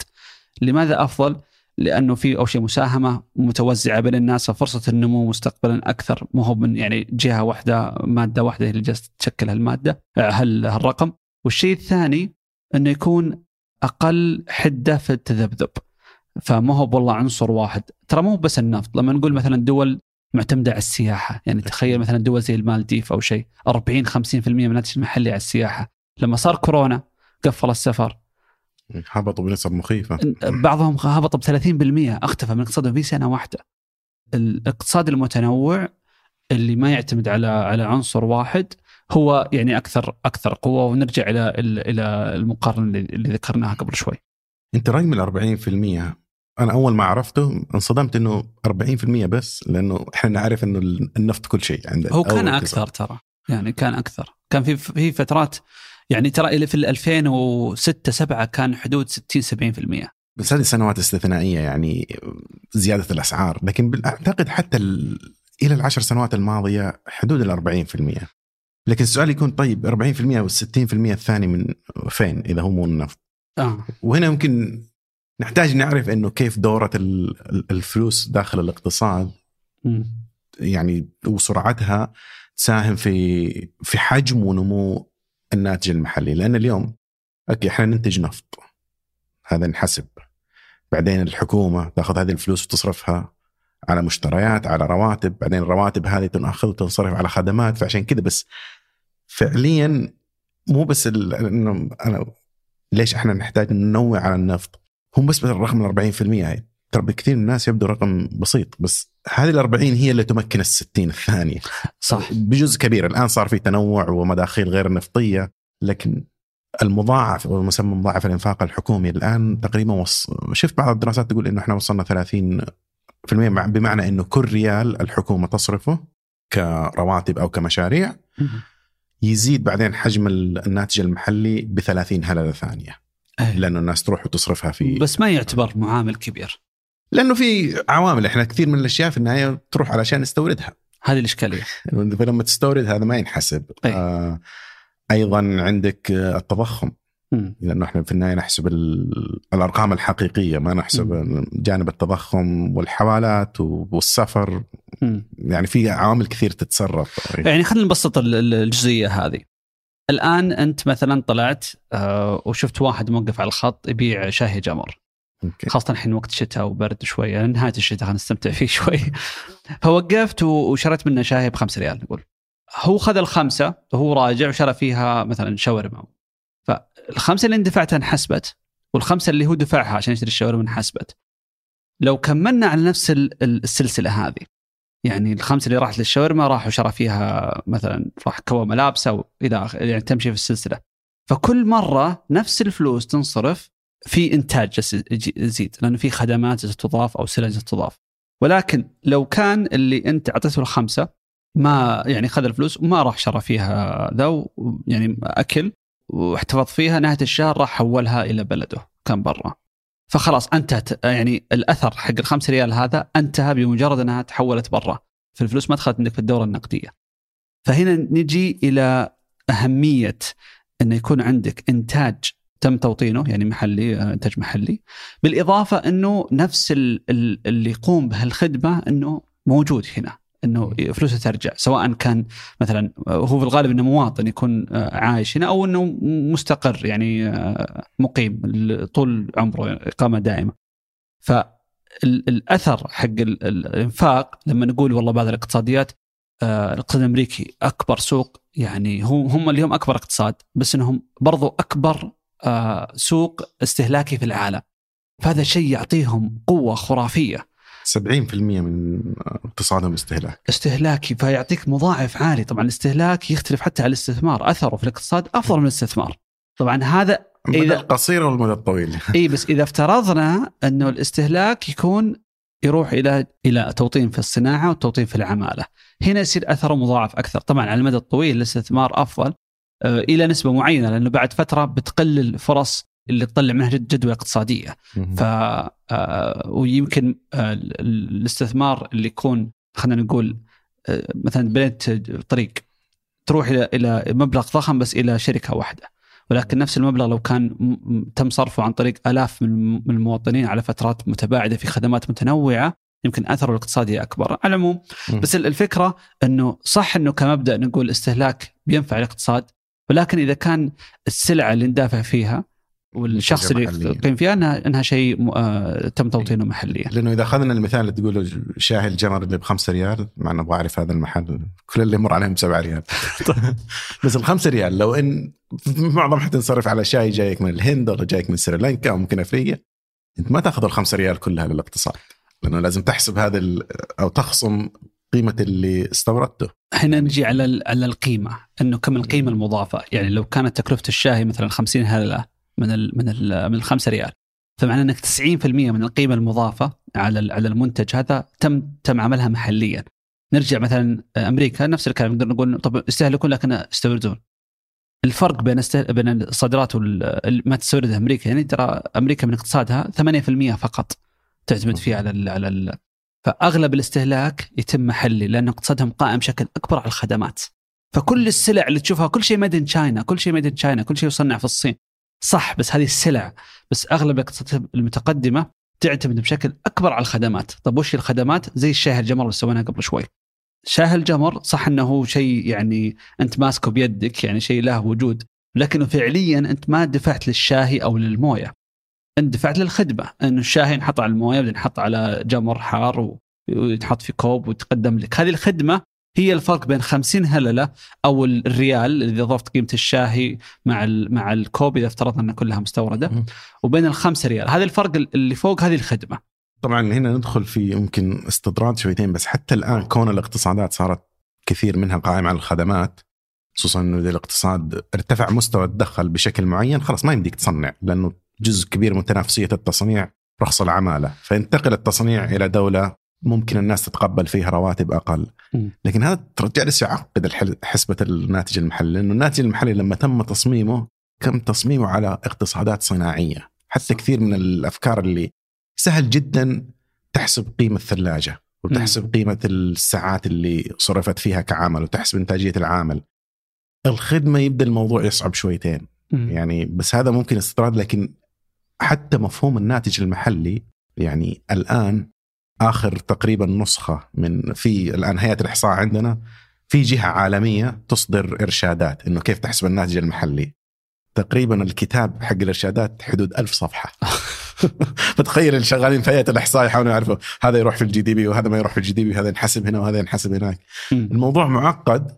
لماذا أفضل؟ لأنه في اول شيء مساهمة متوزعة بين الناس ففرصة النمو مستقبلا أكثر. مو هو من يعني جهة واحدة مادة واحدة اللي جالسة تشكل هالمادة هالرقم. والشيء الثاني إنه يكون أقل حدة في التذبذب. فما هو والله عنصر واحد. ترى مو بس النفط. لما نقول مثلا دول معتمدة على السياحة يعني تخيل مثلا دول زي المالديف أو شيء 40 50% من الناتج المحلي على السياحة. لما صار كورونا قفل السفر. هبطوا بنسب مخيفة. بعضهم هبط ب 30% اختفى من اقتصادهم في سنة واحدة. الاقتصاد المتنوع اللي ما يعتمد على على عنصر واحد هو يعني أكثر أكثر قوة. ونرجع إلى إلى المقارنة اللي ذكرناها قبل شوي. أنت رقم ال 40% أنا أول ما عرفته انصدمت إنه 40% بس لأنه إحنا نعرف إنه النفط كل شيء عندنا هو كان أكثر ترى. يعني كان أكثر. كان في في فترات يعني ترى في 2006 7 كان حدود 60 70% بس هذه سنوات استثنائية يعني زيادة الأسعار لكن أعتقد حتى إلى العشر سنوات الماضية حدود ال 40% لكن السؤال يكون طيب 40% وال 60% الثاني من فين إذا هو مو النفط؟ آه. وهنا يمكن نحتاج نعرف إنه كيف دورة الفلوس داخل الاقتصاد يعني وسرعتها تساهم في في حجم ونمو الناتج المحلي. لأن اليوم أوكي إحنا ننتج نفط. هذا نحسب. بعدين الحكومة تأخذ هذه الفلوس وتصرفها على مشتريات على رواتب. بعدين الرواتب هذه تنأخذ وتنصرف على خدمات. فعشان كذا بس فعليا مو بس إنه أنا ليش إحنا نحتاج ننوع على النفط؟ هم بس الرقم ال 40% هاي ترى بكثير من الناس يبدو رقم بسيط بس هذه ال 40 هي اللي تمكن ال 60 الثانية. صح. بجزء كبير. الآن صار في تنوع ومداخيل غير نفطيه لكن المضاعف أو المسمى مضاعف الإنفاق الحكومي الآن تقريبا وص... شفت بعض الدراسات تقول إنه إحنا وصلنا 30 في المية بمعنى إنه كل ريال الحكومة تصرفه كرواتب أو كمشاريع يزيد بعدين حجم الناتج المحلي ب 30 هللة ثانية. أيه. لأنه الناس تروح وتصرفها في بس ما يعتبر معامل كبير. لأنه في عوامل إحنا كثير من الأشياء في النهاية تروح علشان نستوردها. هذه الإشكالية. فلما تستورد هذا ما ينحسب. أيه. آه أيضا عندك التضخم. لأنه إحنا في النهاية نحسب الأرقام الحقيقية ما نحسب م. جانب التضخم والحوالات والسفر. م. يعني في عوامل كثير تتصرف. يعني خلينا نبسط الجزئية هذه. الآن أنت مثلا طلعت آه، وشفت واحد موقف على الخط يبيع شاهي جمر. أوكي. خاصة الحين وقت شتاء وبرد شوي. يعني نهاية الشتاء خلينا نستمتع فيه (laughs) شوي. فوقفت وشريت منه شاهي بخمس ريال نقول. هو خذ الخمسة وهو راجع وشرى فيها مثلا شاورما. فالخمسة اللي اندفعتها انحسبت والخمسة اللي هو دفعها عشان يشتري الشاورما انحسبت. لو كملنا على نفس السلسلة هذه يعني الخمسة اللي راحت للشاورما راح وشرى فيها مثلا راح كوى ملابسه والى يعني تمشي في السلسلة. فكل مرة نفس الفلوس تنصرف في إنتاج يزيد لأنه في خدمات تضاف أو سلع تضاف. ولكن لو كان اللي أنت أعطيته الخمسة ما يعني خذ الفلوس وما راح شرى فيها ذا يعني أكل واحتفظ فيها نهاية الشهر راح حولها إلى بلده كان برا. فخلاص انتهت يعني الأثر حق الخمس ريال هذا انتهى بمجرد أنها تحولت برا. فالفلوس ما دخلت عندك في الدورة النقدية. فهنا نجي إلى أهمية إنه يكون عندك إنتاج تم توطينه يعني محلي آه، إنتاج محلي بالإضافة إنه نفس اللي يقوم بهالخدمة إنه موجود هنا إنه فلوسه ترجع سواء كان مثلا هو في الغالب إنه مواطن يكون آه، عايش هنا أو إنه مستقر يعني آه، مقيم طول عمره إقامة دائمة. فالاثر حق الإنفاق لما نقول والله بعض الاقتصاديات الاقتصاد الأمريكي أكبر سوق يعني هم هم اليوم أكبر اقتصاد بس إنهم برضو أكبر آه، سوق استهلاكي في العالم. فهذا شيء يعطيهم قوة خرافية. 70% من اقتصادهم استهلاك استهلاكي فيعطيك مضاعف عالي. طبعا الاستهلاك يختلف حتى على الاستثمار. أثره في الاقتصاد أفضل من الاستثمار. طبعا هذا المدى القصير والمدى الطويل؟ (laughs) إي بس إذا افترضنا إنه الاستهلاك يكون يروح إلى إلى توطين في الصناعة والتوطين في العمالة. هنا يصير أثره مضاعف أكثر. طبعا على المدى الطويل الاستثمار أفضل. آه، إلى نسبة معينة لأنه بعد فترة بتقل الفرص اللي تطلع منها جدوى اقتصادية. ف آه، ويمكن آه، الاستثمار اللي يكون خلينا نقول مثلا بنيت طريق تروح إلى إلى مبلغ ضخم بس إلى شركة واحدة. ولكن نفس المبلغ لو كان تم صرفه عن طريق آلاف من المواطنين على فترات متباعدة في خدمات متنوعة يمكن أثره الاقتصادي أكبر. على العموم بس الفكرة إنه صح إنه كمبدأ نقول استهلاك بينفع الاقتصاد ولكن إذا كان السلعة اللي ندافع فيها والشخص اللي يقيم فيها انها إنها شيء آه تم توطينه محليا. لأنه إذا أخذنا المثال اللي تقوله شاهي الجمر اللي بخمسة ريال مع إنه أبغى أعرف هذا المحل كل اللي يمر عليهم بسبعة ريال. (laughs) بس الخمسة ريال لو إن معظم حتنصرف على شاي جايك من الهند ولا جايك من سريلانكا أو ممكن أفريقيا أنت ما تأخذ الخمسة ريال كلها للإقتصاد. لأنه لازم تحسب هذا أو تخصم قيمة اللي استوردته. هنا نجي على على القيمة إنه كم القيمة المضافة. يعني لو كانت تكلفة الشاي مثلا 50 هللة من ال من ال من الخمسة ريال فمعنى إنك 90% من القيمة المضافة على على المنتج هذا تم تم عملها محليا. نرجع مثلا أمريكا نفس الكلام نقدر نقول طب استهلكون لكن استوردون الفرق بين بين الصادرات ما تستوردها أمريكا يعني ترى أمريكا من اقتصادها 8% فقط تعتمد فيه على على فأغلب الاستهلاك يتم محلي لأن اقتصادهم قائم بشكل أكبر على الخدمات فكل السلع اللي تشوفها كل شيء ميد ان تشاينا كل شيء ميد ان تشاينا كل شيء يصنع في الصين صح بس هذه السلع بس أغلب الاقتصادات المتقدمة تعتمد بشكل أكبر على الخدمات، طيب وش الخدمات؟ زي الشاي الجمر اللي سويناه قبل شوي. شاي الجمر صح إنه شيء يعني أنت ماسكه بيدك يعني شيء له وجود، لكنه فعليا أنت ما دفعت للشاهي أو للموية. أنت دفعت للخدمة. انه الشاهي ينحط على الموية بعدين ينحط على جمر حار ويتحط في كوب ويتقدم لك، هذه الخدمة هي الفرق بين 50 هللة أو الريال إذا ضفت قيمة الشاهي مع مع الكوب إذا افترضنا أنها كلها مستوردة. وبين الخمسة ريال. هذا الفرق اللي فوق هذه الخدمة. طبعا هنا ندخل في يمكن استطراد شويتين بس حتى الآن كون الاقتصادات صارت كثير منها قائمة على الخدمات خصوصا انه إذا الاقتصاد ارتفع مستوى الدخل بشكل معين خلاص ما يمديك تصنع لأنه جزء كبير من تنافسية التصنيع رخص العماله فينتقل التصنيع إلى دولة ممكن الناس تتقبل فيها رواتب أقل. لكن هذا جالس يعقد حسبة الناتج المحلي؟ لأنه الناتج المحلي لما تم تصميمه تم تصميمه على اقتصادات صناعية. حتى كثير من الأفكار اللي سهل جدا تحسب قيمة الثلاجة وتحسب قيمة الساعات اللي صرفت فيها كعمل وتحسب إنتاجية العامل. الخدمة يبدأ الموضوع يصعب شويتين. يعني بس هذا ممكن استطراد لكن حتى مفهوم الناتج المحلي يعني الآن آخر تقريبا نسخة من في الآن هيئة الإحصاء عندنا في جهة عالمية تصدر إرشادات إنه كيف تحسب الناتج المحلي. تقريبا الكتاب حق الإرشادات حدود ألف صفحة. (laughs) فتخيل اللي شغالين في هيئة الإحصاء يحاولون يعرفوا هذا يروح في ال GDP وهذا ما يروح في ال GDP وهذا ينحسب هنا وهذا ينحسب هناك. الموضوع معقد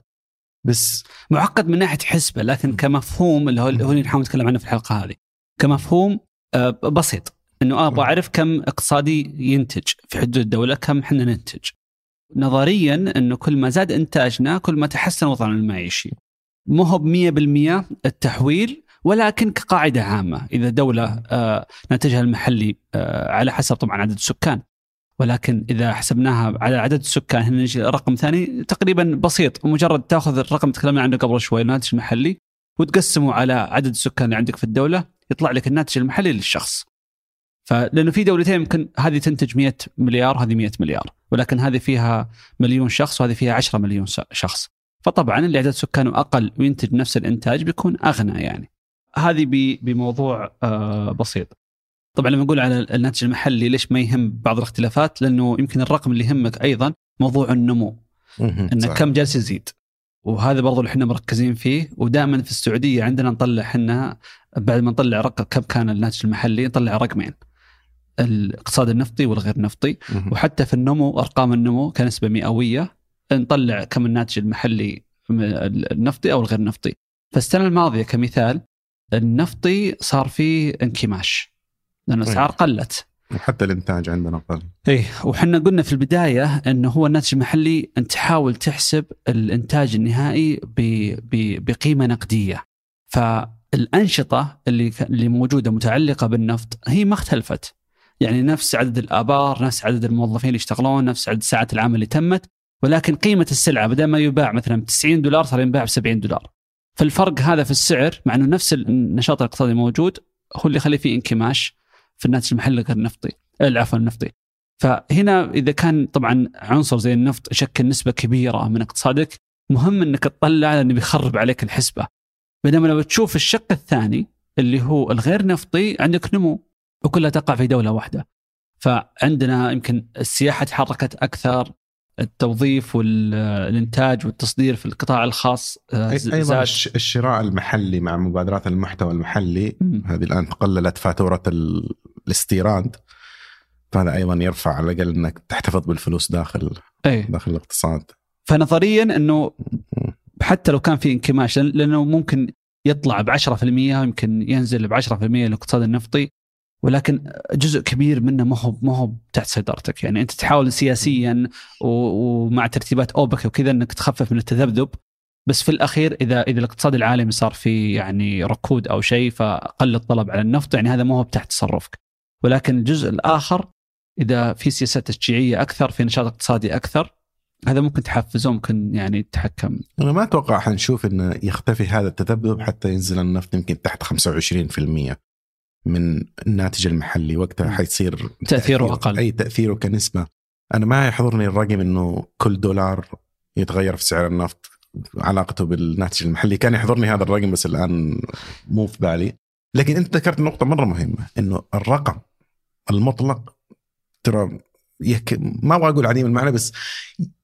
بس معقد من ناحية حسبة لكن كمفهوم اللي هو اللي نحاول نتكلم عنه في الحلقة هذه. كمفهوم بسيط. إنه أبغى أعرف كم اقتصادي ينتج في حدود الدولة كم إحنا ننتج. نظريا إنه كل ما زاد إنتاجنا كل ما تحسن وضعنا المعيشي. مو هو ب 100% التحويل ولكن كقاعدة عامة. إذا دولة آه، ناتجها المحلي آه، على حسب طبعا عدد السكان. ولكن إذا حسبناها على عدد السكان هنا نجي رقم ثاني تقريبا بسيط. مجرد تأخذ الرقم تكلمنا عنه قبل شوي الناتج المحلي وتقسمه على عدد السكان اللي عندك في الدولة. يطلع لك الناتج المحلي للشخص. فلأنه في دولتين يمكن هذه تنتج 100 مليار وهذه 100 مليار ولكن هذه فيها مليون شخص وهذه فيها 10 مليون شخص. فطبعا اللي عدد سكانه أقل وينتج نفس الإنتاج بيكون أغنى يعني. هذه بموضوع آه، بسيط. طبعا لما نقول على الناتج المحلي ليش ما يهم بعض الاختلافات؟ لأنه يمكن الرقم اللي يهمك أيضا موضوع النمو. انه كم جالس يزيد. وهذا برضو اللي إحنا مركزين فيه. ودائما في السعودية عندنا نطلع إحنا بعد ما نطلع رقم كم كان الناتج المحلي؟ نطلع رقمين. الاقتصاد النفطي والغير نفطي. وحتى في النمو أرقام النمو كنسبه مئويه نطلع كم الناتج المحلي النفطي أو الغير نفطي. فالسنه الماضية كمثال النفطي صار فيه انكماش. لأن الأسعار قلت. وحتى الإنتاج عندنا قل. إيه وحنا قلنا في البداية إنه هو الناتج المحلي أنت تحاول تحسب الإنتاج النهائي بقيمة نقدية. فالأنشطة اللي اللي موجودة متعلقة بالنفط هي ما اختلفت. يعني نفس عدد الآبار نفس عدد الموظفين اللي يشتغلون نفس عدد ساعات العمل اللي تمت ولكن قيمة السلعة بدل ما يباع مثلا ب 90 دولار صار ينباع ب 70 دولار. فالفرق هذا في السعر مع إنه نفس النشاط الاقتصادي موجود هو اللي يخلي فيه انكماش. في الناتج المحلي غير النفطي عفوا النفطي. فهنا إذا كان طبعا عنصر زي النفط يشكل نسبة كبيرة من اقتصادك مهم إنك تطلع لأنه بيخرب عليك الحسبة. بينما لو تشوف الشق الثاني اللي هو الغير نفطي عندك نمو وكلها تقع في دولة واحدة. فعندنا يمكن السياحة تحركت أكثر التوظيف والإنتاج والتصدير في القطاع الخاص آه، أيضا الشراء المحلي مع مبادرات المحتوى المحلي م. هذه الآن قللت فاتورة الاستيراد فهذا أيضا يرفع على الأقل إنك تحتفظ بالفلوس داخل أي. داخل الاقتصاد فنظريا إنه حتى لو كان في انكماش لأنه ممكن يطلع ب 10% يمكن ينزل ب 10% الاقتصاد النفطي ولكن جزء كبير منه ما هو ما هو تحت سيطرتك. يعني أنت تحاول سياسيا ومع ترتيبات أوبك وكذا إنك تخفف من التذبذب بس في الأخير اذا إذا الاقتصاد العالمي صار في يعني ركود أو شيء فقل الطلب على النفط يعني هذا ما هو تحت تصرفك. ولكن الجزء الآخر إذا في سياسات تشجيعية أكثر في نشاط اقتصادي أكثر هذا ممكن تحفزه ممكن يعني تتحكم. أنا ما أتوقع حنشوف إنه يختفي هذا التذبذب حتى ينزل النفط يمكن تحت 25% من الناتج المحلي وقتها حيصير تأثيره تأثير أقل. أي تأثيره كنسبة. أنا ما يحضرني الرقم إنه كل دولار يتغير في سعر النفط علاقته بالناتج المحلي. كان يحضرني هذا الرقم بس الآن مو في بالي. لكن أنت ذكرت نقطة مرة مهمة إنه الرقم المطلق ترى يك... ما أبغى أقول عديم المعنى بس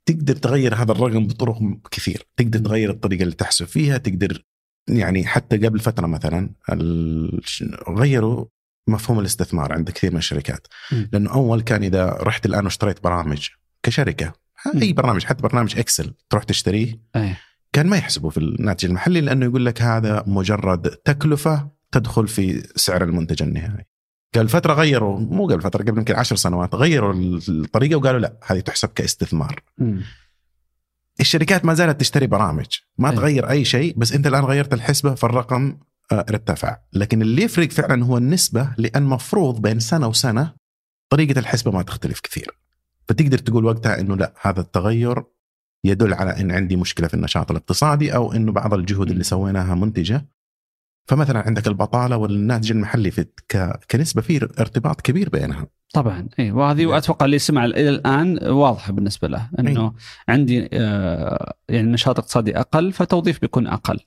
تقدر تغير هذا الرقم بطرق كثير. تقدر تغير الطريقة اللي تحسب فيها تقدر يعني حتى قبل فترة مثلا. غيروا مفهوم الاستثمار عند كثير من الشركات لأنه أول كان إذا رحت الآن واشتريت برامج كشركة أي برنامج حتى برنامج إكسل تروح تشتريه. كان ما يحسبوا في الناتج المحلي لأنه يقول لك هذا مجرد تكلفة تدخل في سعر المنتج النهائي. قبل فترة غيروا مو قبل فترة قبل يمكن عشر سنوات غيروا الطريقة وقالوا لا هذه تحسب كاستثمار. م. الشركات ما زالت تشتري برامج ما أي. تغير أي شيء بس أنت الآن غيرت الحسبة فالرقم آه، ارتفع. لكن اللي يفرق فعلا هو النسبة لأن مفروض بين سنة وسنة طريقة الحسبة ما تختلف كثير. فتقدر تقول وقتها إنه لا هذا التغير يدل على إن عندي مشكلة في النشاط الاقتصادي أو إنه بعض الجهود اللي سويناها منتجة. فمثلا عندك البطالة والناتج المحلي في كنسبة في ارتباط كبير بينها. طبعا اي وهذه نعم. أتوقع اللي سمع إلى الآن واضحة بالنسبة له إنه أي. عندي آه يعني نشاط اقتصادي أقل فتوظيف بيكون أقل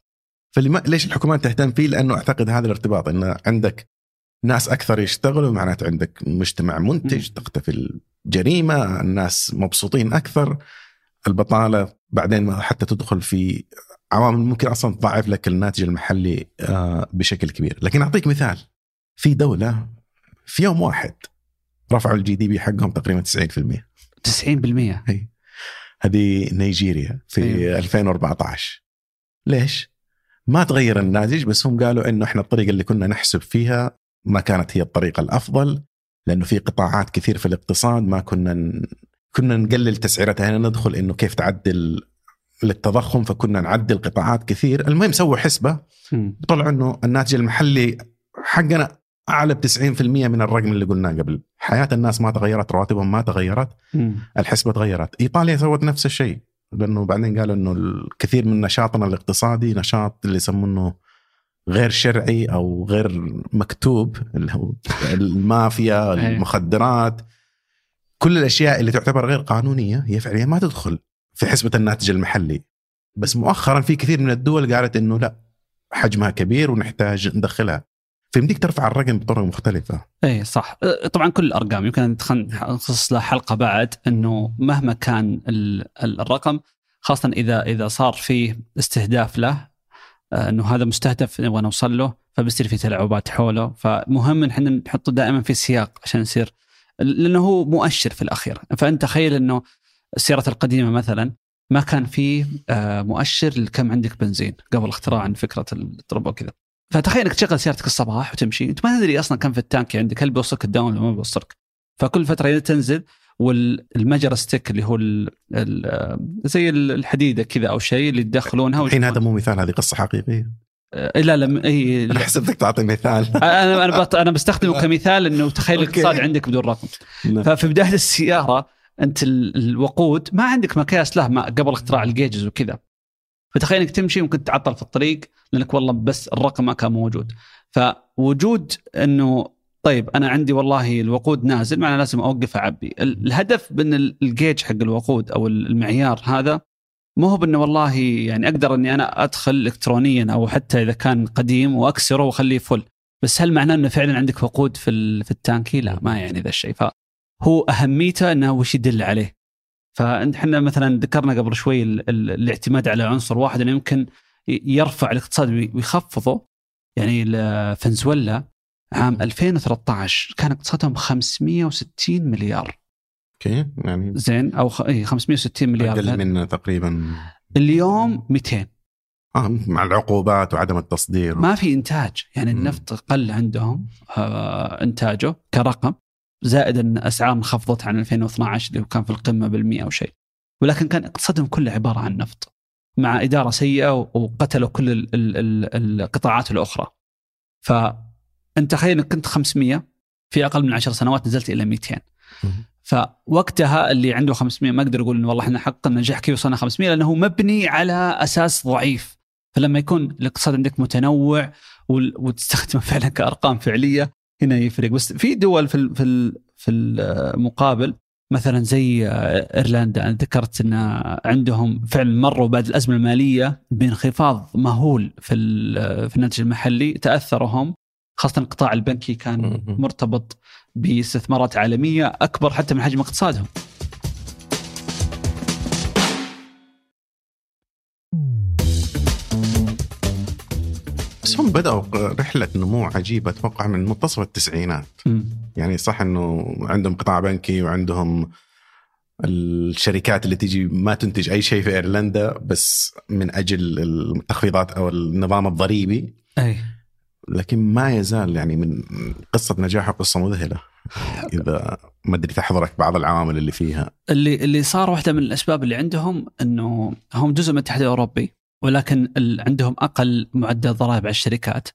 فلما ليش الحكومات تهتم فيه؟ لأنه أعتقد هذا الارتباط انه عندك ناس أكثر يشتغلوا معناته عندك مجتمع منتج تختفي الجريمه الناس مبسوطين أكثر البطالة بعدين حتى تدخل في عوامل ممكن أصلا تضاعف لك الناتج المحلي آه، بشكل كبير لكن أعطيك مثال في دولة في يوم واحد رفعوا الجي دي بي حقهم تقريبا 90% 90% هي. هذه نيجيريا في أيوه. 2014 ليش؟ ما تغير الناتج بس هم قالوا إنه إحنا الطريقة اللي كنا نحسب فيها ما كانت هي الطريقة الأفضل لأنه في قطاعات كثير في الاقتصاد ما كنا ن... كنا نقلل تسعيرتها. هنا ندخل إنه كيف تعدل للتضخم فكنا نعدل قطاعات كثير. المهم سووا حسبة. طلع إنه الناتج المحلي حقنا أعلى ب 90% من الرقم اللي قلناه قبل. حياة الناس ما تغيرت رواتبهم ما تغيرت الحسبة تغيرت. إيطاليا سوت نفس الشيء لأنه بعدين قالوا إنه الكثير من نشاطنا الاقتصادي نشاط اللي يسمونه غير شرعي أو غير مكتوب اللي هو المافيا (laughs) أيوه. المخدرات. كل الأشياء اللي تعتبر غير قانونية هي فعليا ما تدخل في حسبة الناتج المحلي. بس مؤخرا في كثير من الدول قالت إنه لا حجمها كبير ونحتاج ندخلها. فيمديك ترفع الرقم بطرق مختلفة. اي صح، طبعا كل الأرقام. يمكن نخصص لها حلقة بعد إنه مهما كان الرقم خاصة إذا إذا صار فيه استهداف له آه، إنه هذا مستهدف نبغى نوصل له فبيصير في تلاعبات حوله. فمهم إن إحنا نحطه دائما في سياق عشان يصير لأنه هو مؤشر في الأخير. فأنت تخيل إنه السيارات القديمة مثلا ما كان في آه، مؤشر لكم عندك بنزين قبل اختراع فكرة التربو وكذا. فتخيل إنك تشغل سيارتك الصباح وتمشي. أنت ما تدري أصلا كم في التانك عندك. هل بيوصلك الداون ولا ما بيوصلك؟ فكل فترة تنزل وال measure stick اللي هو ال ال زي الحديدة كذا أو شيء اللي تدخلونها الحين هذا مو مثال هذه قصة حقيقية. آه، لا لا اي أنا حسبتك تعطي مثال. (laughs) أنا أنا أنا بستخدمه كمثال إنه تخيل الاقتصاد عندك بدون رقم. نعم. ففي بداية السيارة أنت الوقود ما عندك مقياس له ما قبل اختراع ال gauges وكذا. فتخيل إنك تمشي ممكن تعطل في الطريق لأنك والله بس الرقم ما كان موجود. فوجود إنه طيب أنا عندي والله الوقود نازل معناه لازم أوقف أعبي. الهدف من الجيج حق الوقود أو المعيار هذا مو هو بأنه والله يعني أقدر إني أنا أدخل الكترونيا أو حتى إذا كان قديم وأكسره وأخليه full بس هل معناه إنه فعلا عندك وقود في في التانكي؟ لا ما يعني ذا الشيء. فهو أهميته إنه وش يدل عليه؟ فاحنا مثلا ذكرنا قبل شوي الاعتماد على عنصر واحد إنه يمكن يرفع الاقتصاد ويخفضه. يعني فنزويلا عام 2013 كان اقتصادهم 560 مليار. أوكي يعني زين؟ أو خ... 560 مليار. أقل من تقريبا. اليوم 200 آه مع العقوبات وعدم التصدير. ما في إنتاج. يعني النفط قل عندهم آه إنتاجه كرقم. زائد أن أسعار انخفضت عن 2012 اللي كان في القمة بال100 أو شيء. ولكن كان اقتصادهم كله عبارة عن نفط مع إدارة سيئة وقتلوا كل ال ال ال القطاعات الأخرى. فانت تخيل إنك كنت 500 في أقل من 10 سنوات نزلت إلى 200 فوقتها اللي عنده 500 ما أقدر أقول إنه والله إحنا حققنا نجاح كيف وصلنا 500 لأنه مبني على أساس ضعيف. فلما يكون الاقتصاد عندك متنوع وتستخدمه (laughs) فعلا كأرقام فعلية هنا يفرق بس في دول في في في المقابل مثلا زي إيرلندا أنا ذكرت إن عندهم فعلا مروا بعد الأزمة المالية بانخفاض مهول في في الناتج المحلي تاثروا هم خاصة القطاع البنكي كان مرتبط باستثمارات عالمية أكبر حتى من حجم اقتصادهم. بس هم بدأوا رحلة نمو عجيبة أتوقع من منتصف التسعينات. م. يعني صح أنه عندهم قطاع بنكي وعندهم الشركات اللي تيجي ما تنتج أي شيء في إيرلندا بس من أجل التخفيضات أو النظام الضريبي. أي. لكن ما يزال يعني من قصة نجاحه قصة مذهلة. إذا ما أدري تحضرك بعض العوامل اللي فيها. اللي اللي صار واحدة من الأسباب اللي عندهم أنه هم جزء من الاتحاد الأوروبي. ولكن عندهم أقل معدل ضرائب على الشركات.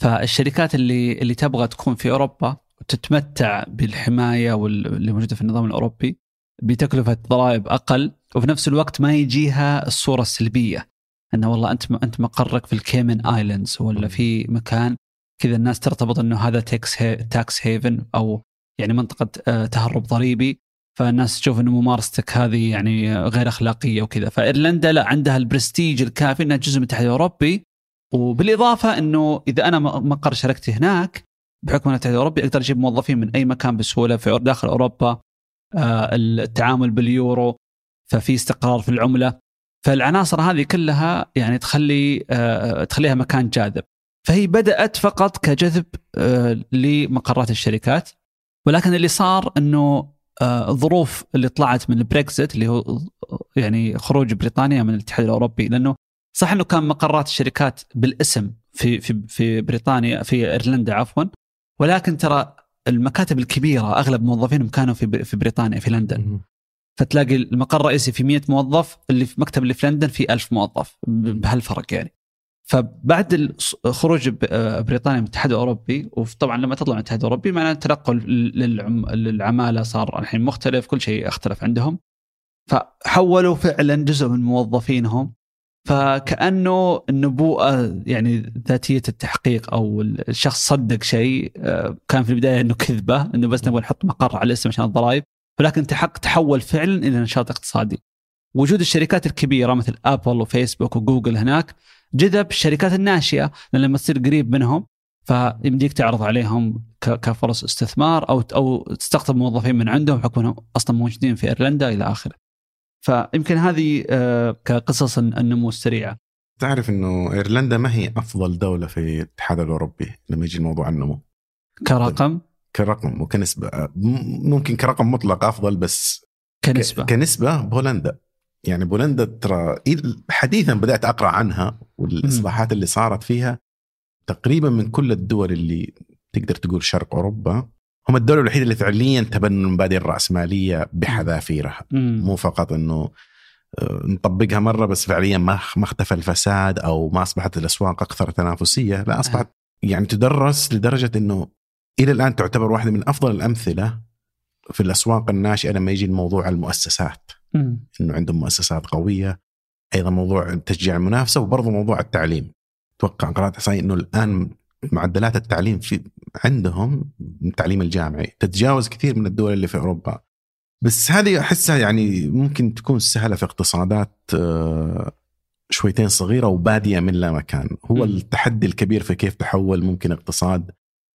فالشركات اللي اللي تبغى تكون في أوروبا وتتمتع بالحماية واللي موجودة في النظام الأوروبي بتكلفة ضرائب أقل وفي نفس الوقت ما يجيها الصورة السلبية. إنه والله أنت أنت مقرك في الكيمن آيلاندز ولا في مكان كذا الناس ترتبط إنه هذا tax tax haven أو يعني منطقة آه، تهرب ضريبي. فالناس تشوف إنه ممارستك هذه يعني غير أخلاقية وكذا. فإيرلندا لا عندها البرستيج الكافي إنها جزء من الاتحاد الأوروبي. وبالإضافة إنه إذا أنا مقر شركتي هناك بحكم الاتحاد الأوروبي أقدر أجيب موظفين من أي مكان بسهولة في داخل أوروبا آه، التعامل باليورو ففي استقرار في العملة. فالعناصر هذه كلها يعني تخلي آه، تخليها مكان جاذب. فهي بدأت فقط كجذب آه، لمقرات الشركات. ولكن اللي صار إنه الظروف اللي طلعت من البريكزت اللي هو يعني خروج بريطانيا من الاتحاد الأوروبي لأنه صح إنه كان مقرات الشركات بالاسم في في في بريطانيا في إيرلندا عفوا ولكن ترى المكاتب الكبيرة أغلب موظفينهم كانوا في في بريطانيا في لندن. فتلاقي المقر الرئيسي في 100 موظف اللي في مكتب اللي في لندن في 1000 موظف بهالفرق يعني. فبعد خروج بريطانيا من الاتحاد الأوروبي وطبعا لما تطلع من الاتحاد الأوروبي معناه التنقل للعمالة صار الحين مختلف كل شيء اختلف عندهم. فحولوا فعلا جزء من موظفينهم. فكأنه النبوءة يعني ذاتية التحقيق أو الشخص صدق شيء آه، كان في البداية إنه كذبة إنه بس نبغى نحط مقر على الاسم عشان الضرائب. ولكن تحق تحول فعلا إلى نشاط اقتصادي. وجود الشركات الكبيرة مثل ابل وفيسبوك وجوجل هناك جذب الشركات الناشئة لأن لما تصير قريب منهم فيمديك تعرض عليهم كفرص استثمار أو أو تستقطب موظفين من عندهم بحكم إنهم أصلا موجودين في إيرلندا إلى آخره. فيمكن هذه آه، كقصص النمو السريعة. تعرف إنه إيرلندا ما هي أفضل دولة في الاتحاد الأوروبي لما يجي الموضوع النمو. كرقم؟ كرقم وكنسبة ممكن كرقم مطلق أفضل بس كنسبة كنسبة بولندا يعني بولندا ترى حديثا بدأت أقرأ عنها والإصلاحات اللي صارت فيها تقريبا من كل الدول اللي تقدر تقول شرق أوروبا هم الدولة الوحيدة اللي فعليا تبنوا المبادئ الرأسمالية بحذافيرها. مو فقط إنه آه، نطبقها مرة بس فعليا ما ما اختفى الفساد أو ما أصبحت الأسواق أكثر تنافسية لا أصبحت يعني تدرس لدرجة إنه إلى الآن تعتبر واحدة من أفضل الأمثلة في الأسواق الناشئة لما يجي الموضوع المؤسسات. إنه عندهم مؤسسات قوية. أيضا موضوع تشجيع المنافسة وبرضه موضوع التعليم. أتوقع قرات إحصائية إنه الآن معدلات التعليم في عندهم التعليم الجامعي. تتجاوز كثير من الدول اللي في أوروبا. بس هذه أحسها يعني ممكن تكون سهلة في اقتصادات آه، شويتين صغيرة وبادية من لا مكان. هو. التحدي الكبير في كيف تحول ممكن اقتصاد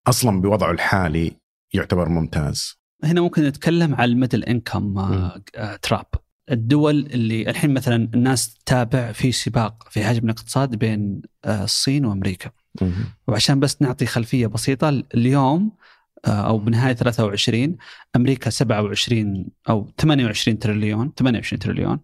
أصلا بوضعه الحالي يعتبر ممتاز. هنا ممكن نتكلم على الميدل إنكم تراب. الدول اللي الحين مثلا الناس تتابع في سباق في حجم الاقتصاد بين آه، الصين وأمريكا. وعشان بس نعطي خلفية بسيطة اليوم آه، أو بنهاية 23 أمريكا 27 أو 28 تريليون 28 تريليون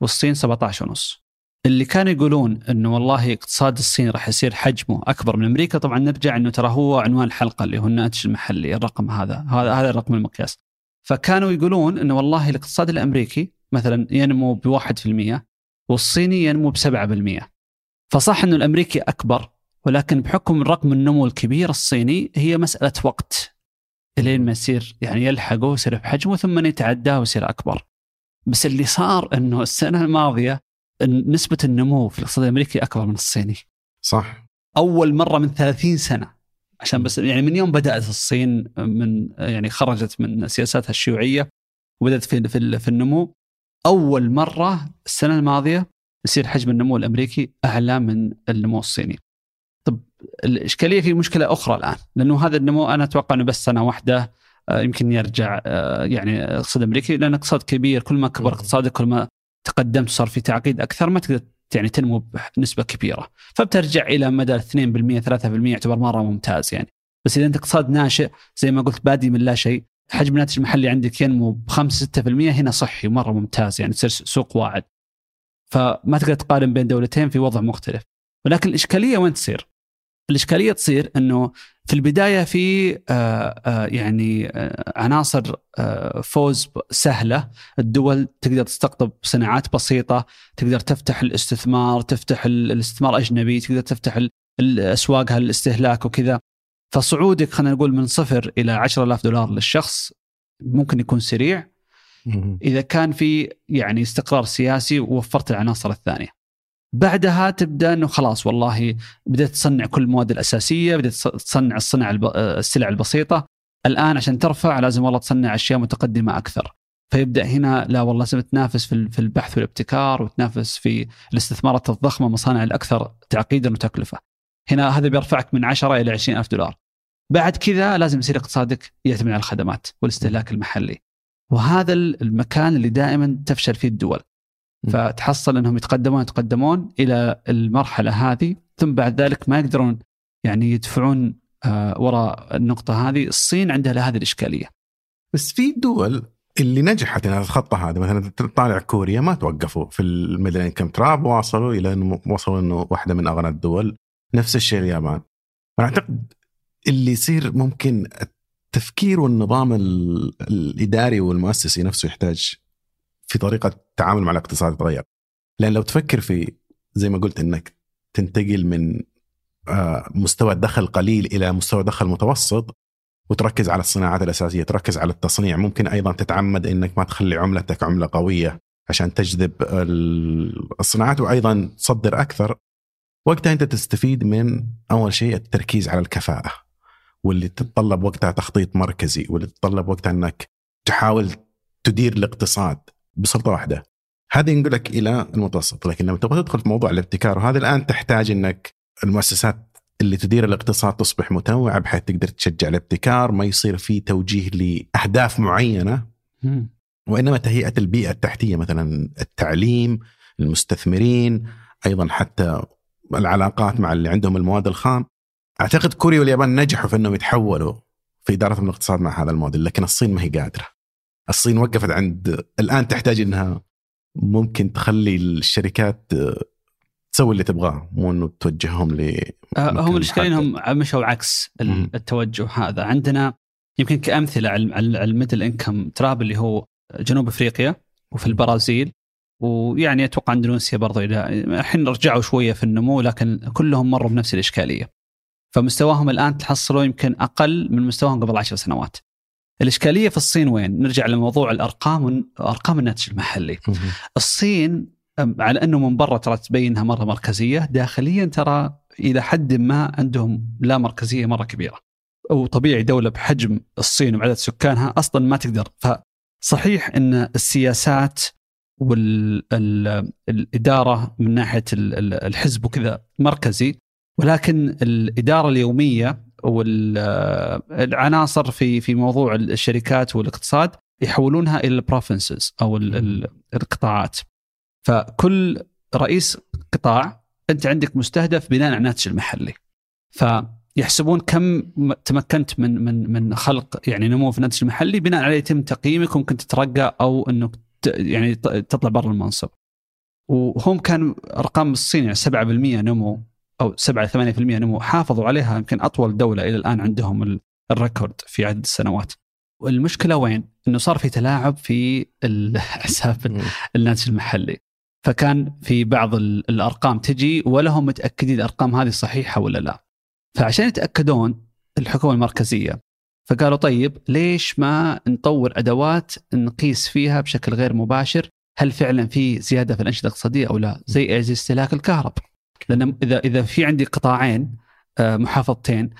والصين 17 ونص. اللي كانوا يقولون إنه والله اقتصاد الصين راح يصير حجمه أكبر من أمريكا طبعا نرجع إنه ترى هو عنوان الحلقة اللي هو الناتج المحلي الرقم هذا هذا هذا الرقم المقياس. فكانوا يقولون إنه والله الاقتصاد الأمريكي مثلا ينمو ب 1% والصيني ينمو ب 7% فصح إنه الأمريكي أكبر ولكن بحكم رقم النمو الكبير الصيني هي مسألة وقت. إلين ما يصير يعني يلحقه ويصير بحجمه ثم يتعداه ويصير أكبر. بس اللي صار إنه السنة الماضية نسبة النمو في الاقتصاد الأمريكي أكبر من الصيني. صح. أول مرة من 30 سنة عشان بس يعني من يوم بدأت الصين من يعني خرجت من سياساتها الشيوعية وبدأت في في, في النمو أول مرة السنة الماضية يصير حجم النمو الأمريكي أعلى من النمو الصيني. طب الإشكالية في مشكلة أخرى الآن لأنه هذا النمو أنا أتوقع إنه بس سنة واحدة آه، يمكن يرجع آه، يعني اقتصاد امريكي لأن اقتصاد كبير كل ما كبر اقتصادك كل ما تقدمت وصار في تعقيد أكثر ما تقدر يعني تنمو بنسبة كبيرة. فبترجع إلى مدى 2% 3% يعتبر مرة ممتاز يعني. بس إذا أنت اقتصاد ناشئ زي ما قلت بادي من لا شيء حجم الناتج المحلي عندك ينمو ب 5 6% هنا صحي مرة ممتاز يعني تصير سوق واعد. فما تقدر تقارن بين دولتين في وضع مختلف. ولكن الإشكالية وين تصير؟ الإشكالية تصير إنه في البداية في آه، آه، يعني آه، عناصر فوز سهلة. الدول تقدر تستقطب صناعات بسيطة تقدر تفتح الاستثمار تفتح الاستثمار الاجنبي تقدر تفتح الأسواق الاستهلاك وكذا. فصعودك خلينا نقول من صفر إلى 10000 دولار للشخص ممكن يكون سريع. إذا كان في يعني استقرار سياسي ووفرت العناصر الثانية. بعدها تبدأ إنه خلاص والله بدأت تصنع كل المواد الأساسية، بدأت تصنع الصنع السلع البسيطة، الآن عشان ترفع لازم والله تصنع أشياء متقدمة أكثر. فيبدأ هنا لا والله لازم تنافس في البحث والابتكار وتنافس في الاستثمارات الضخمة مصانع الأكثر تعقيدا وتكلفة. هنا هذا بيرفعك من 10 إلى 20 ألف دولار. بعد كذا لازم يصير اقتصادك يعتمد على الخدمات والإستهلاك المحلي. وهذا المكان اللي دائما تفشل فيه الدول. فتحصل إنهم يتقدمون يتقدمون إلى المرحلة هذه ثم بعد ذلك ما يقدرون يعني يدفعون آه، وراء النقطة هذه، الصين عندها هذه الإشكالية. بس في دول اللي نجحت انها تتخطى هذا مثلا تطالع كوريا ما توقفوا في الميدل انكم تراب واصلوا إلى إنه وصلوا إنه واحدة من أغنى الدول نفس الشيء اليابان. أنا أعتقد اللي يصير ممكن التفكير والنظام الإداري والمؤسسي نفسه يحتاج في طريقة التعامل مع الاقتصاد يتغير لأن لو تفكر في زي ما قلت إنك تنتقل من آه، مستوى دخل قليل إلى مستوى دخل متوسط وتركز على الصناعات الأساسية، تركز على التصنيع، ممكن أيضا تتعمد إنك ما تخلي عملتك عملة قوية عشان تجذب الصناعات وأيضا تصدر أكثر. وقتها أنت تستفيد من أول شيء التركيز على الكفاءة واللي تتطلب وقتها تخطيط مركزي واللي تتطلب وقتها إنك تحاول تدير الاقتصاد. بسلطة واحدة. هذه نقول لك إلى المتوسط لكن لما تبغى تدخل في موضوع الابتكار وهذا الآن تحتاج إنك المؤسسات اللي تدير الاقتصاد تصبح متنوعه بحيث تقدر تشجع الابتكار ما يصير في توجيه لأهداف معينة. وإنما تهيئة البيئة التحتية مثلا التعليم المستثمرين أيضا حتى العلاقات مع اللي عندهم المواد الخام. أعتقد كوريا واليابان نجحوا في إنهم يتحولوا في إدارتهم الاقتصاد مع هذا الموديل لكن الصين ما هي قادرة. الصين وقفت عند الآن تحتاج إنها ممكن تخلي الشركات تسوي اللي تبغاه مو إنه توجههم ل آه، هم الاشكاليه انهم مشوا عكس التوجه هذا عندنا يمكن كأمثلة على الميدل إنكم تراب اللي هو جنوب أفريقيا وفي البرازيل ويعني أتوقع إندونيسيا برضو إلى الحين رجعوا شوية في النمو لكن كلهم مروا بنفس الإشكالية. فمستواهم الآن تحصلوا يمكن أقل من مستواهم قبل عشر سنوات. الإشكالية في الصين وين؟ نرجع لموضوع الأرقام وارقام الناتج المحلي. الصين على أنه من برا ترى تبين انها مرة مركزية، داخليا ترى إلى حد ما عندهم لا مركزية مرة كبيرة. وطبيعي دولة بحجم الصين وعدد سكانها أصلا ما تقدر فصحيح إن السياسات والاداره من ناحية الحزب وكذا مركزي ولكن الإدارة اليومية والعناصر في في موضوع الشركات والاقتصاد يحولونها إلى البروفنسز أو القطاعات. فكل رئيس قطاع أنت عندك مستهدف بناء على الناتج المحلي. فيحسبون كم تمكنت من من من خلق يعني نمو في الناتج المحلي بناء عليه يتم تقييمك وممكن تترقى أو إنك يعني تطلع برا المنصب. وهم كان أرقام الصين يعني 7% نمو أو 7 8% نمو حافظوا عليها يمكن أطول دولة إلى الآن عندهم الريكورد في عدد السنوات. والمشكلة وين؟ إنه صار في تلاعب في حساب الناتج المحلي. فكان في بعض الأرقام تجي ولا هم متأكدين الأرقام هذه صحيحة ولا لا. فعشان يتأكدون الحكومة المركزية فقالوا طيب ليش ما نطور أدوات نقيس فيها بشكل غير مباشر هل فعلا في زيادة في الأنشطة الاقتصادية أو لا؟ زي استهلاك الكهرباء. لأن إذا إذا في عندي قطاعين آه، محافظتين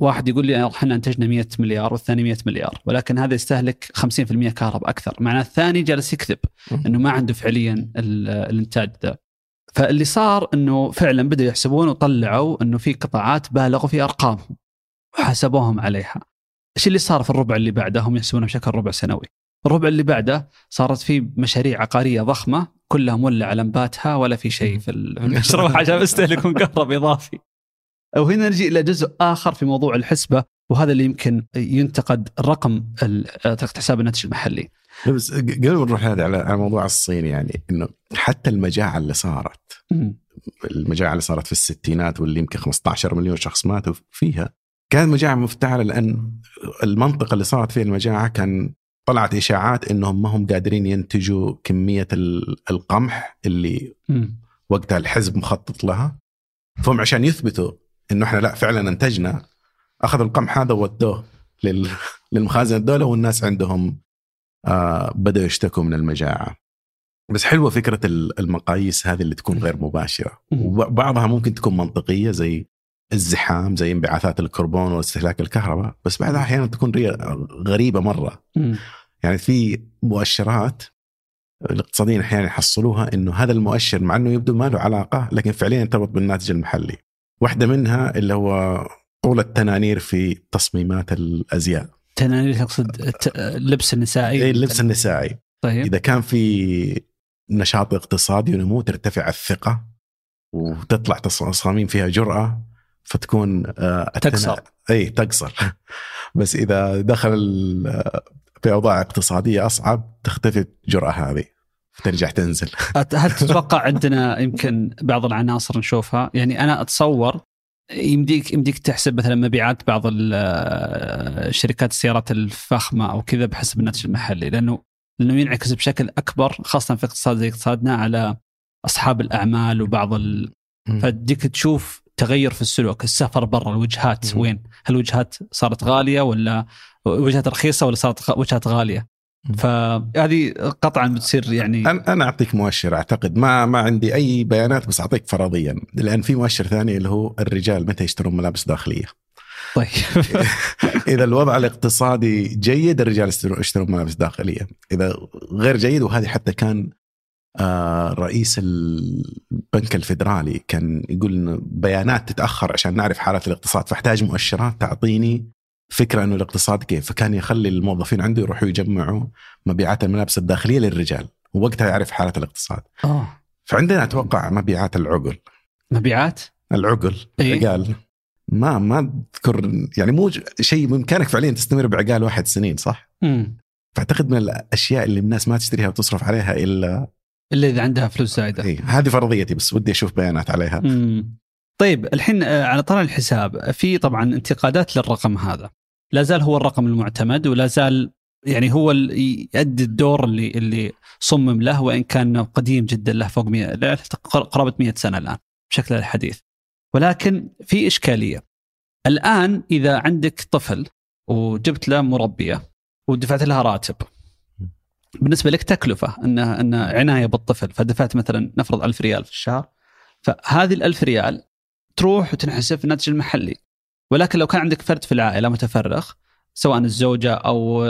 واحد يقول لي إحنا أنتجنا 100 مليار والثاني 100 مليار ولكن هذا يستهلك 50% كهرباء أكثر. معناه الثاني جالس يكذب إنه ما عنده فعليا الإنتاج ذا. فاللي صار إنه فعلا بدأوا يحسبون وطلعوا إنه في قطاعات بالغوا في أرقامهم وحاسبوهم عليها. إيش اللي صار في الربع اللي بعده؟ هم يحسبونها بشكل ربع سنوي. الربع اللي بعده صارت في مشاريع عقارية ضخمة كلها مولعة لمباتها ولا في شيء في المشروع (laughs) عشان يستهلكون كهرباء إضافي. وهنا نجي إلى جزء آخر في موضوع الحسبة وهذا اللي يمكن ينتقد الرقم طريقه حساب الناتج المحلي. بس قبل ما نروح هذا على موضوع الصين يعني إنه حتى المجاعة اللي صارت المجاعة اللي صارت في الستينات واللي يمكن 15 مليون شخص ماتوا فيها كانت مجاعة مفتعلة لأن المنطقة اللي صارت فيها المجاعة كان طلعت إشاعات إنهم ما هم قادرين ينتجوا كمية القمح اللي وقتها الحزب مخطط لها. فهم عشان يثبتوا إنه إحنا لا فعلا إنتجنا. اخذوا القمح هذا وودوه للمخازن. الدولة والناس عندهم آه بدأوا يشتكوا من المجاعة. بس حلوة فكرة المقاييس هذه اللي تكون غير مباشرة. وبعضها ممكن تكون منطقية زي الزحام زي انبعاثات الكربون واستهلاك الكهرباء بس بعدها أحيانا تكون غريبة مرة. يعني في مؤشرات الاقتصاديين أحيانا يحصلوها إنه هذا المؤشر مع إنه يبدو ما له علاقة لكن فعليا يرتبط بالناتج المحلي. واحدة منها اللي هو طول التنانير في تصميمات الأزياء. تنانير تقصد اللبس النسائي اي اللبس النسائي طيب. إذا كان في نشاط اقتصادي ونمو ترتفع الثقة وتطلع تصاميم فيها جرأة فتكون آه، تقصر إي تقصر (laughs) بس إذا دخل في أوضاع اقتصادية أصعب تختفي الجرأة هذه. ترجع تنزل. (laughs) هل تتوقع عندنا يمكن بعض العناصر نشوفها؟ يعني أنا أتصور يمديك يمديك تحسب مثلا مبيعات بعض شركات السيارات الفخمة أو كذا بحسب الناتج المحلي لأنه لأنه ينعكس بشكل أكبر خاصة في اقتصاد زي اقتصادنا على أصحاب الأعمال وبعض ال... فتجيك تشوف تغير في السلوك السفر برا الوجهات وين؟ هل الوجهات صارت غالية ولا وجهات رخيصة ولا صارت وجهات غالية؟ فهذه قطعا بتصير يعني أنا أعطيك مؤشر أعتقد. ما ما عندي أي بيانات بس أعطيك فرضيا. لأن في مؤشر ثاني اللي هو الرجال متى يشترون ملابس داخلية. طيب. (laughs) إذا الوضع الاقتصادي جيد الرجال يشترون ملابس داخلية. إذا غير جيد وهذه حتى كان رئيس البنك الفيدرالي كان يقول إنه بيانات تتأخر عشان نعرف حاله الاقتصاد فاحتاج مؤشرات تعطيني فكرة إنه الاقتصاد كيف. فكان يخلي الموظفين عنده يروحوا يجمعوا مبيعات الملابس الداخلية للرجال ووقتها يعرف حالة الاقتصاد. آه. فعندنا أتوقع مبيعات العقل. مبيعات؟ العقل إيه؟ عقال. ما ما أذكر يعني مو شيء بإمكانك فعليا تستمر بعقال واحد سنين صح؟ امم فأعتقد من الأشياء اللي الناس ما تشتريها وتصرف عليها إلا إلا إذا عندها فلوس زايدة. إيه هذه فرضيتي بس ودي أشوف بيانات عليها. مم. طيب الحين آه، على طار الحساب في طبعا انتقادات للرقم هذا. لا زال هو الرقم المعتمد ولا زال يعني هو اللي يؤدي الدور اللي اللي صمم له وإن كان قديم جدا له فوق 100 قرابة 100 سنة الآن بشكل الحديث. ولكن في إشكالية. الآن إذا عندك طفل وجبت له مربية ودفعت لها راتب بالنسبة لك تكلفة ان إن عناية بالطفل فدفعت مثلا نفرض ألف ريال في الشهر فهذه الألف ريال تروح وتنحسب في الناتج المحلي. ولكن لو كان عندك فرد في العائلة متفرغ سواء الزوجة أو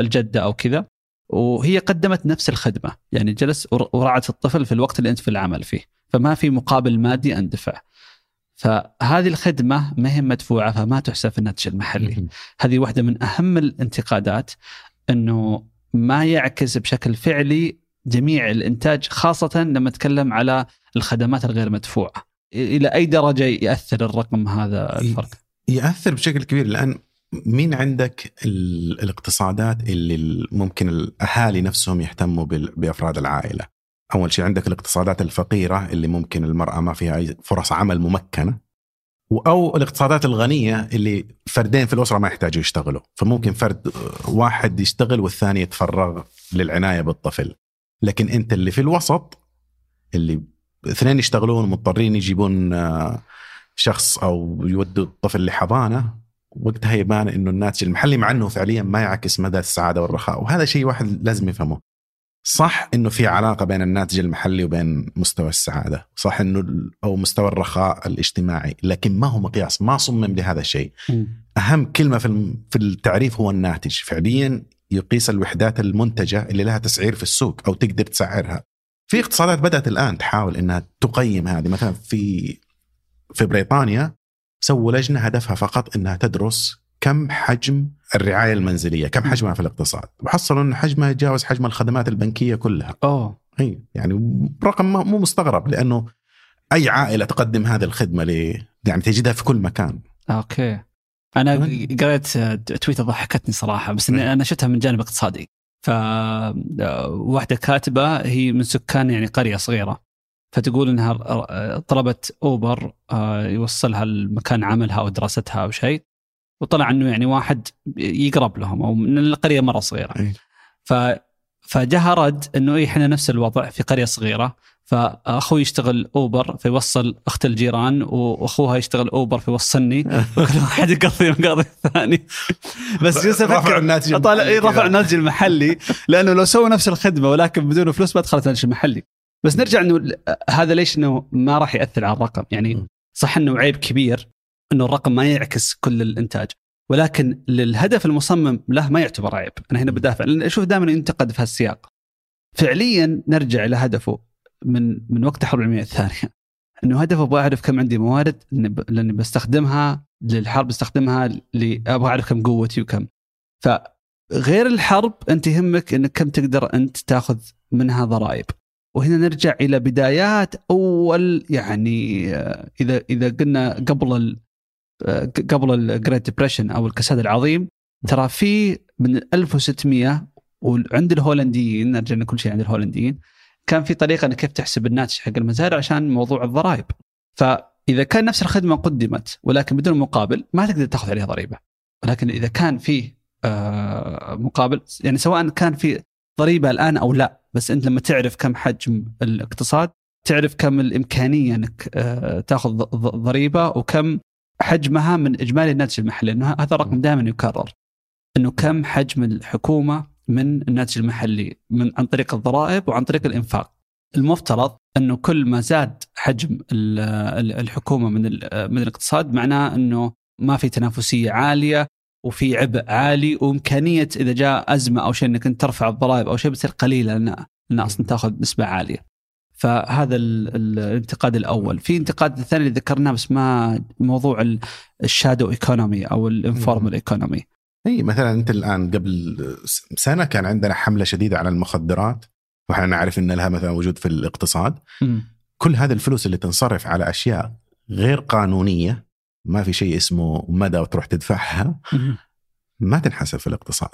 الجدة أو كذا وهي قدمت نفس الخدمة يعني جلس ورعت الطفل في الوقت اللي أنت في العمل فيه فما في مقابل مادي اندفع فهذه الخدمة ما هي مدفوعة فما تحسب في الناتج المحلي. هذه واحدة من أهم الانتقادات إنه ما يعكس بشكل فعلي جميع الإنتاج خاصة لما نتكلم على الخدمات الغير مدفوعة إلى أي درجة يأثر الرقم هذا الفرق؟ يأثر بشكل كبير لأن مين عندك الاقتصادات اللي ممكن الأهالي نفسهم يهتموا بأفراد العائلة؟ أول شيء عندك الاقتصادات الفقيرة اللي ممكن المرأة ما فيها أي فرص عمل ممكنة أو الاقتصادات الغنية اللي فردين في الأسرة ما يحتاجوا يشتغلوا، فممكن فرد واحد يشتغل والثاني يتفرغ للعناية بالطفل. لكن أنت اللي في الوسط اللي اثنين يشتغلون مضطرين يجيبون آه، شخص أو يودوا الطفل لحضانة وقتها يبان إنه الناتج المحلي مع إنه فعليا ما يعكس مدى السعادة والرخاء وهذا شيء واحد لازم يفهمه. صح؟ إنه في علاقة بين الناتج المحلي وبين مستوى السعادة، صح إنه أو مستوى الرخاء الاجتماعي، لكن ما هو مقياس، ما صمم لهذا الشيء. أهم كلمة في في التعريف هو الناتج، فعليا يقيس الوحدات المنتجة اللي لها تسعير في السوق أو تقدر تسعرها. في اقتصادات بدأت الآن تحاول إنها تقيم هذه. مثلا في في بريطانيا سووا لجنة هدفها فقط إنها تدرس كم حجم الرعاية المنزلية، كم حجمها في الاقتصاد، وحصلوا ان حجمها يتجاوز حجم الخدمات البنكية كلها. أوه إي يعني رقم مو مستغرب لأنه أي عائلة تقدم هذه الخدمة ل يعني تجدها في كل مكان. أوكي. أنا قريت تويته ضحكتني صراحة بس إني أنا شفتها من جانب اقتصادي. ف واحدة كاتبة هي من سكان يعني قرية صغيرة فتقول إنها طلبت أوبر آه، يوصلها لمكان عملها أو دراستها أو شيء وطلع إنه يعني واحد يقرب لهم أو من القرية مرة صغيرة. ف فجاها رد إنه اي إحنا نفس الوضع في قرية صغيرة. فأخوي يشتغل أوبر فيوصل أخت الجيران وأخوها يشتغل أوبر فيوصلني. (laughs) وكل واحد يقضي مقاضي الثاني. بس جلست رفع الناتج المحلي رفع الناتج المحلي. لأنه لو سووا نفس الخدمة ولكن بدون فلوس ما دخلت الناتج المحلي. بس نرجع إنه هذا ليش إنه ما راح يأثر على الرقم. يعني صح إنه عيب كبير. إنه الرقم ما يعكس كل الإنتاج. ولكن للهدف المصمم له ما يعتبر عيب. أنا هنا بدافع. لأن أشوف دائما ينتقد في هالسياق. فعليا نرجع إلى هدفه من من وقت الحرب العالميه الثانية. (laughs) إنه هدفه أبغى أعرف كم عندي موارد لأني بستخدمها للحرب بستخدمها أبغى أعرف كم قوتي وكم. فغير الحرب أنت يهمك انك كم تقدر أنت تأخذ منها ضرائب. وهنا نرجع إلى بدايات أول يعني آه، إذا إذا قلنا قبل ال قبل ال Great Depression أو الكساد العظيم ترى في من 1600 وعند الهولنديين نرجع كل شيء عند الهولنديين كان في طريقة إنك كيف تحسب الناتج حق المزارع عشان موضوع الضرائب. فإذا كان نفس الخدمة قدمت ولكن بدون مقابل ما تقدر تأخذ عليها ضريبة. ولكن إذا كان في آه، مقابل يعني سواء كان في ضريبة الآن أو لا بس أنت لما تعرف كم حجم الاقتصاد تعرف كم الإمكانية إنك آه، تأخذ ضريبة وكم حجمها من إجمالي الناتج المحلي لأنه هذا رقم دائما يكرر إنه كم حجم الحكومة من الناتج المحلي من عن طريق الضرائب وعن طريق الإنفاق. المفترض إنه كل ما زاد حجم الحكومة من من الاقتصاد معناه إنه ما في تنافسية عالية وفي عبء عالي وإمكانية إذا جاء أزمة أو شيء إنك أنت ترفع الضرائب أو شيء بتصير قليلة لأن لأن أصلا تاخذ نسبة عالية. فهذا الانتقاد الأول، في انتقاد الثاني اللي ذكرناه بس ما موضوع ال shadow economy أو ال informal economy. إي مثلا أنت الآن قبل سنة كان عندنا حملة شديدة على المخدرات وإحنا نعرف إن لها مثلا وجود في الاقتصاد. م. كل هذه الفلوس اللي تنصرف على أشياء غير قانونية ما في شيء اسمه مدى وتروح تدفعها ما تنحسب في الاقتصاد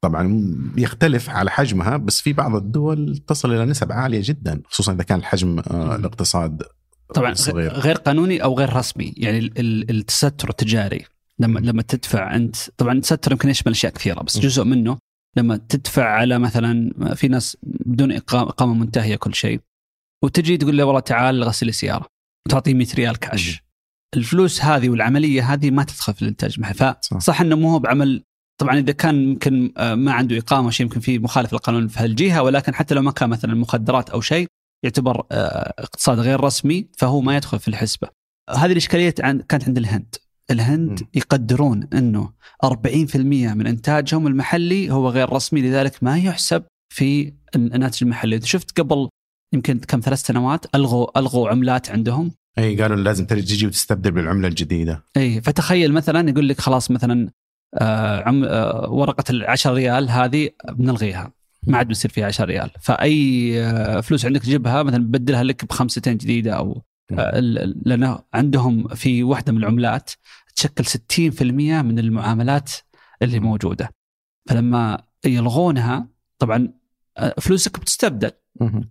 طبعا يختلف على حجمها بس في بعض الدول تصل إلى نسب عالية جدا خصوصا إذا كان حجم آه، الاقتصاد طبعا صغير. غير قانوني أو غير رسمي يعني التستر التجاري لما لما تدفع أنت طبعا التستر يمكن يشمل أشياء كثيرة بس جزء منه لما تدفع على مثلا في ناس بدون إقامة منتهية كل شيء وتجي تقول له والله تعال غسل لي سياره وتعطيه 100 ريال كاش الفلوس هذه والعملية هذه ما تدخل في الإنتاج المحلي فصح إنه مو هو بعمل طبعا إذا كان يمكن آه، ما عنده إقامة شيء يمكن في مخالف للقانون في هالجهه ولكن حتى لو ما كان مثلا مخدرات أو شيء يعتبر آه، اقتصاد غير رسمي فهو ما يدخل في الحسبة. هذه الإشكالية كانت عند الهند. الهند يقدرون إنه 40% من إنتاجهم المحلي هو غير رسمي لذلك ما يحسب في الناتج المحلي، شفت قبل يمكن كم ثلاث سنوات ألغوا ألغوا عملات عندهم اي قالوا لازم تجي وتستبدل بالعملة الجديدة اي فتخيل مثلا يقول لك خلاص مثلا عم آه ورقة ال 10 ريال هذه بنلغيها. ما عاد بيصير فيها 10 ريال. فأي آه فلوس عندك تجيبها مثلا بدلها لك بخمستين جديدة أو آه لأن عندهم في واحدة من العملات تشكل 60% من المعاملات اللي موجودة. فلما يلغونها طبعا آه، فلوسك بتستبدل.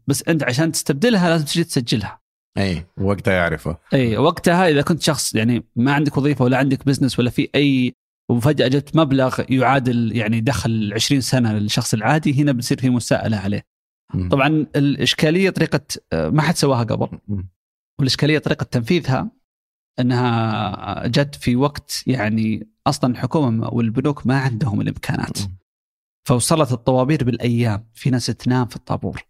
بس أنت عشان تستبدلها لازم تجي تسجلها. أي وقتها يعرفه. أي وقتها إذا كنت شخص يعني ما عندك وظيفة ولا عندك بزنس ولا في أي وفجأة جت مبلغ يعادل يعني دخل 20 سنة للشخص العادي هنا بتصير في مساءلة عليه. م. طبعا الإشكالية طريقة ما حد سواها قبل والإشكالية طريقة تنفيذها إنها جت في وقت يعني أصلا الحكومة والبنوك ما عندهم الإمكانات. فوصلت الطوابير بالأيام في ناس تنام في الطابور.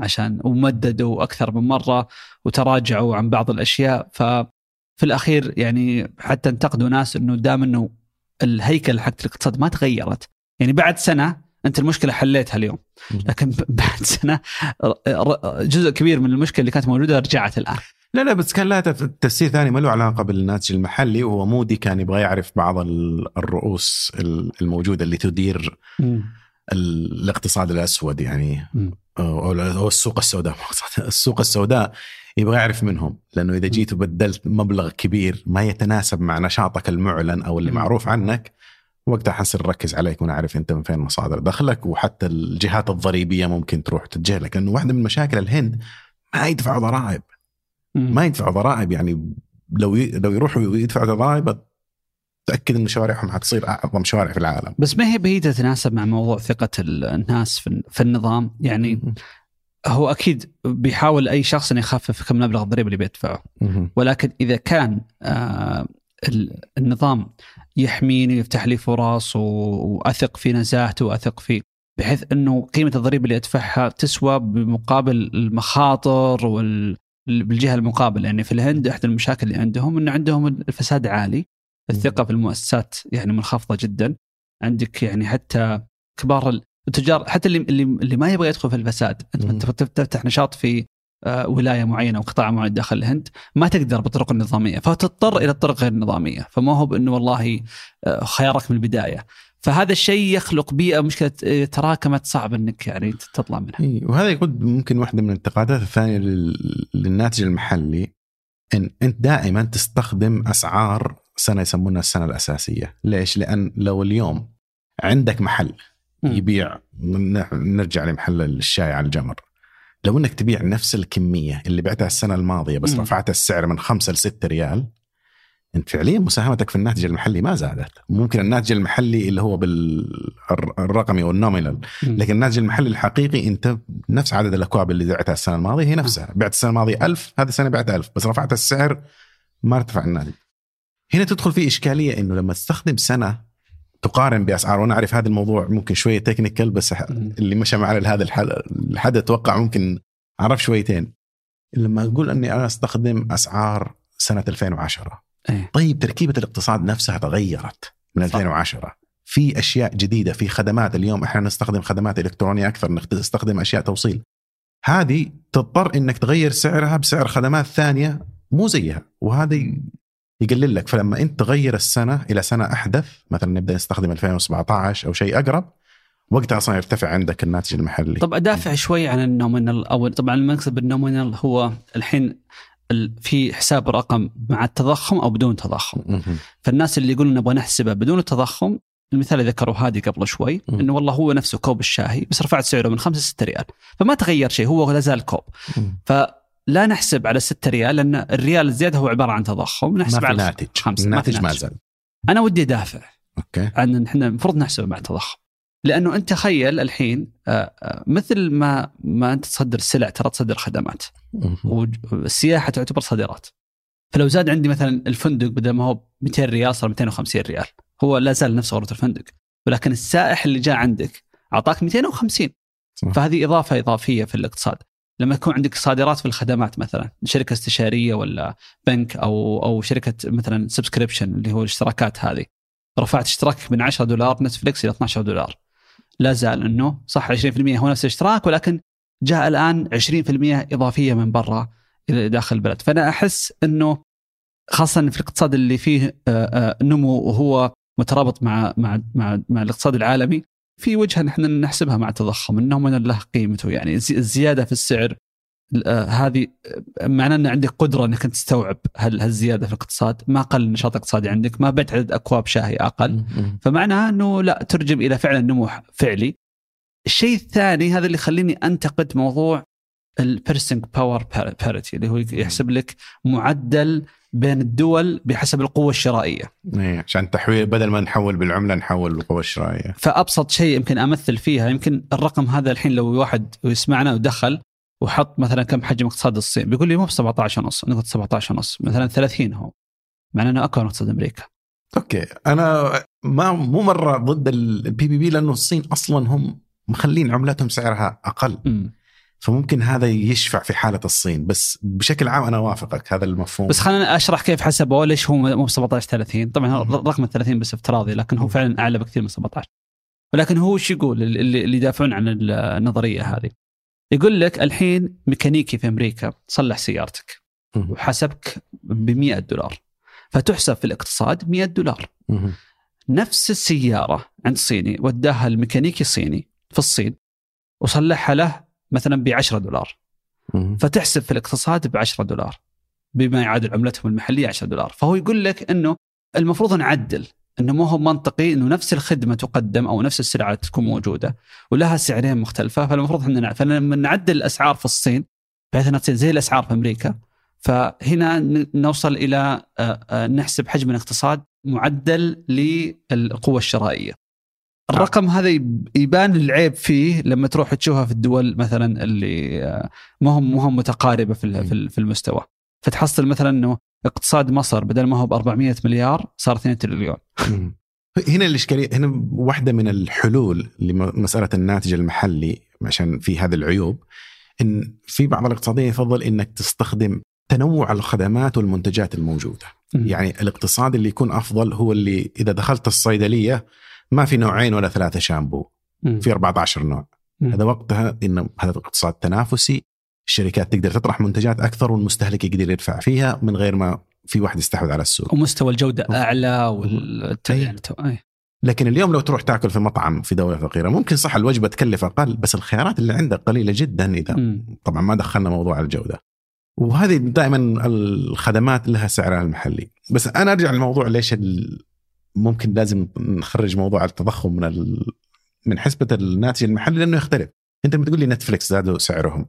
عشان ومددوا أكثر من مرة وتراجعوا عن بعض الأشياء ففي الأخير يعني حتى انتقدوا ناس إنه دام إنه الهيكل حق الاقتصاد ما تغيرت. يعني بعد سنة أنت المشكلة حليتها اليوم. لكن (laughs) بعد سنة جزء كبير من المشكلة اللي كانت موجودة رجعت الآن. لا لا بس كان لها تفسير ثاني ما له علاقة بالناتج المحلي. وهو مودي كان يبغى يعرف بعض الرؤوس الموجودة اللي تدير الاقتصاد الأسود يعني. أو السوق السوداء (laughs) السوق السوداء. يبغى يعرف منهم لأنه إذا جيت وبدلت مبلغ كبير ما يتناسب مع نشاطك المعلن أو اللي معروف عنك وقتها حنصير نركز عليك ونعرف أنت من فين مصادر دخلك وحتى الجهات الضريبية ممكن تروح تتجاهلك لأنه واحدة من مشاكل الهند ما يدفعوا ضرائب. ما يدفعوا ضرائب يعني لو لو يروحوا يدفعوا ضرائب تاكد إن شوارعهم حتصير أعظم شوارع في العالم. بس ما هي بعيد تتناسب مع موضوع ثقة الناس في النظام؟ يعني هو أكيد بيحاول أي شخص إنه يخفف كم مبلغ الضريبه اللي بيدفعه. ولكن إذا كان آه النظام يحميني ويفتح لي فرص وأثق في نزاهته وأثق في بحيث إنه قيمة الضريبه اللي أدفعها تسوى بمقابل المخاطر وال بالجهة المقابلة. يعني في الهند إحدى المشاكل اللي عندهم انه عندهم الفساد عالي الثقة في المؤسسات يعني منخفضة جدا. عندك يعني حتى كبار التجار حتى اللي اللي, اللي ما يبغى يدخل في الفساد. أنت تفتح نشاط في آه، ولاية معينة أو قطاع معين داخل الهند ما تقدر بالطرق النظامية. فتضطر إلى الطرق غير النظامية. فما هو بأنه والله آه، خيارك من البداية. فهذا الشيء يخلق بيئة مشكلة آه، تراكمت صعب إنك يعني تطلع منها. وهذا يقود ممكن واحدة من الانتقادات الثانية للناتج المحلي إن أنت دائما تستخدم أسعار سنة يسمونها السنة الأساسية، ليش؟ لأن لو اليوم عندك محل يبيع. نرجع لمحل الشاي على الجمر. لو إنك تبيع نفس الكمية اللي بعتها السنة الماضية بس رفعت السعر من 5 ل 6 ريال انت فعليا مساهمتك في الناتج المحلي ما زادت. ممكن الناتج المحلي اللي هو بالرقمي أو ال nominal لكن الناتج المحلي الحقيقي أنت نفس عدد الأكواب اللي بعتها السنة الماضية هي نفسها. بعت السنة الماضية 1000 هذه السنة بعت 1000 بس رفعت السعر ما ارتفع الناتج. هنا تدخل في إشكالية إنه لما تستخدم سنة تقارن بأسعار. وأنا أعرف هذا الموضوع ممكن شوية technical بس اللي مشى معنا لهذا الحد أتوقع ممكن عرف شويتين. لما أقول أني أنا أستخدم أسعار سنة 2010 أيه. طيب تركيبة الاقتصاد نفسها تغيرت من 2010 في أشياء جديدة في خدمات. اليوم إحنا نستخدم خدمات إلكترونية أكثر نستخدم أشياء توصيل. هذه تضطر إنك تغير سعرها بسعر خدمات ثانية مو زيها. وهذا يقلل لك. فلما أنت تغير السنة إلى سنة أحدث مثلا نبدأ نستخدم 2017 أو شيء أقرب وقتها أصلا يرتفع عندك الناتج المحلي. طب أدافع شوي عن ال nominal. أو طبعا المكسب بال nominal هو الحين في حساب رقم مع التضخم أو بدون تضخم. فالناس اللي يقولون نبغى نحسبه بدون التضخم المثال اللي ذكره هادي قبل شوي إنه والله هو نفسه كوب الشاهي بس رفعت سعره من 5 ل 6 ريال. فما تغير شيء هو لا زال كوب. ف لا نحسب على 6 ريال لأن الريال الزيادة هو عبارة عن تضخم نحسب ما على ناتج. خمسة الناتج ما زال. أنا ودي أدافع. أوكي. عن إحنا المفروض نحسبه مع التضخم لأنه أنت تخيل الحين آه، آه، مثل ما ما أنت تصدر السلع ترى تصدر خدمات. والسياحة تعتبر صادرات. فلو زاد عندي مثلا الفندق بدل ما هو 200 ريال صار 250 ريال. هو لا زال نفس غرفه الفندق. ولكن السائح اللي جاء عندك أعطاك 250 فهذه إضافة إضافية في الاقتصاد. لما يكون عندك صادرات في الخدمات مثلا شركة استشارية ولا بنك أو أو شركة مثلا subscription اللي هو الاشتراكات هذه. رفعت اشتراكك من 10 دولار نتفلكس إلى 12 دولار. لا زال إنه صح 20% هو نفس الاشتراك ولكن جاء الآن 20% إضافية من برا إلى داخل البلد. فأنا أحس إنه خاصة في الاقتصاد اللي فيه نمو وهو مترابط مع مع مع, مع الاقتصاد العالمي في وجهه نحن نحسبها مع التضخم انه من له قيمته. يعني الزيادة في السعر آه، هذه معناه إن عندك قدرة إنك تستوعب هالزيادة في الاقتصاد، ما قل النشاط الاقتصادي عندك، ما بعت عدد أكواب شاهي أقل، فمعناها إنه لا ترجم إلى فعلا نمو فعلي. الشيء الثاني هذا اللي يخليني أنتقد موضوع ال purchasing power parity اللي هو يحسب لك معدل بين الدول بحسب القوة الشرائية. إيه عشان تحويل بدل ما نحول بالعملة نحول بالقوة الشرائية. فأبسط شيء يمكن أمثل فيها يمكن الرقم هذا الحين لو واحد يسمعنا ودخل وحط مثلا كم حجم اقتصاد الصين بيقول لي مو ب 17 ونص قلت 17 ونص مثلا 30 هو مع إنه اكبر اقتصاد أمريكا. أوكي أنا ما مو مرة ضد ال PPP لأنه الصين أصلا هم مخلين عملتهم سعرها أقل. م. فممكن هذا يشفع في حالة الصين. بس بشكل عام أنا أوافقك هذا المفهوم. بس خلينا أشرح كيف حسبوه ليش هو مو ب 17 30 طبعا رقم ال 30 بس افتراضي لكن هو فعلا أعلى بكثير من 17 ولكن هو وش يقول؟ اللي, اللي يدافعون عن النظرية هذه. يقول لك الحين ميكانيكي في أمريكا صلح سيارتك. وحسبك ب 100 دولار. فتحسب في الاقتصاد 100 دولار. نفس السيارة عند صيني وداها الميكانيكي الصيني في الصين وصلحها له مثلا ب 10 دولار فتحسب في الاقتصاد ب 10 دولار. بما يعادل عملتهم المحلية 10 دولار. فهو يقول لك إنه المفروض نعدل. إنه ما هو منطقي إنه نفس الخدمة تقدم أو نفس السلعة تكون موجودة ولها سعرين مختلفة. فالمفروض إحنا فلما نعدل الأسعار في الصين بحيث إنها تصير زي الأسعار في أمريكا. فهنا نوصل إلى نحسب حجم الاقتصاد معدل للقوة الشرائية. الرقم هذا يبان العيب فيه لما تروح تشوفها في الدول مثلا اللي ما هم ما هم متقاربة في في المستوى. فتحصل مثلا إنه اقتصاد مصر بدل ما هو ب 400 مليار صار 2 تريليون. هنا الإشكالية هنا واحدة من الحلول لمسألة الناتج المحلي عشان في هذه العيوب إن في بعض الاقتصاديين يفضل إنك تستخدم تنوع الخدمات والمنتجات الموجودة. يعني الاقتصاد اللي يكون أفضل هو اللي إذا دخلت الصيدلية ما في نوعين ولا ثلاثة شامبو في 14 نوع. هذا وقتها ان هذا اقتصاد تنافسي الشركات تقدر تطرح منتجات أكثر والمستهلك يقدر يدفع فيها من غير ما في واحد يستحوذ على السوق. ومستوى الجودة أعلى وال أي. لكن اليوم لو تروح تاكل في مطعم في دولة فقيرة ممكن صح الوجبة تكلف أقل بس الخيارات اللي عندك قليلة جدا إذا م. طبعا ما دخلنا موضوع الجودة. وهذه دائما الخدمات لها سعرها المحلي. بس أنا أرجع للموضوع ليش ممكن لازم نخرج موضوع التضخم من ال... من حسبة الناتج المحلي لأنه يختلف أنت لما تقول لي نتفلكس زادوا سعرهم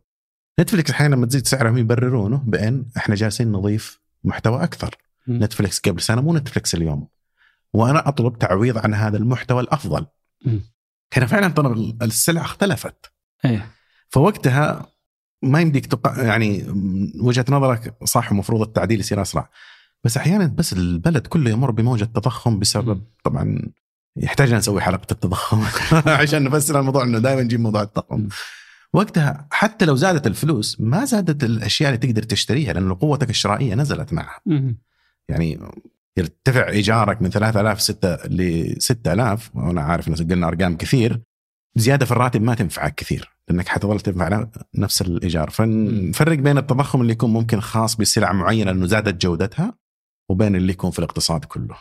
نتفلكس أحيانا لما تزيد سعرهم يبررونه بأن إحنا جالسين نضيف محتوى أكثر م. نتفلكس قبل سنة مو نتفلكس اليوم وأنا أطلب تعويض عن هذا المحتوى الأفضل م. كان فعلا ترى السلعة اختلفت أيه. فوقتها ما يمديك تق... يعني وجهة نظرك صح ومفروض التعديل يصير أسرع بس أحيانا بس البلد كله يمر بموجة تضخم بسبب طبعا يحتاج نسوي حلقة التضخم (laughs) عشان نفسر الموضوع إنه دائما نجيب موضوع التضخم. وقتها حتى لو زادت الفلوس ما زادت الأشياء اللي تقدر تشتريها لأنه قوتك الشرائية نزلت معها. يعني يرتفع إيجارك من 3000 6 ل 6000 وأنا عارف إنه قلنا أرقام كثير زيادة في الراتب ما تنفعك كثير لأنك حتظل تدفع نفس الإيجار. فنفرق بين التضخم اللي يكون ممكن خاص بسلع معينة انه زادت جودتها وبين اللي يكون في الاقتصاد كله.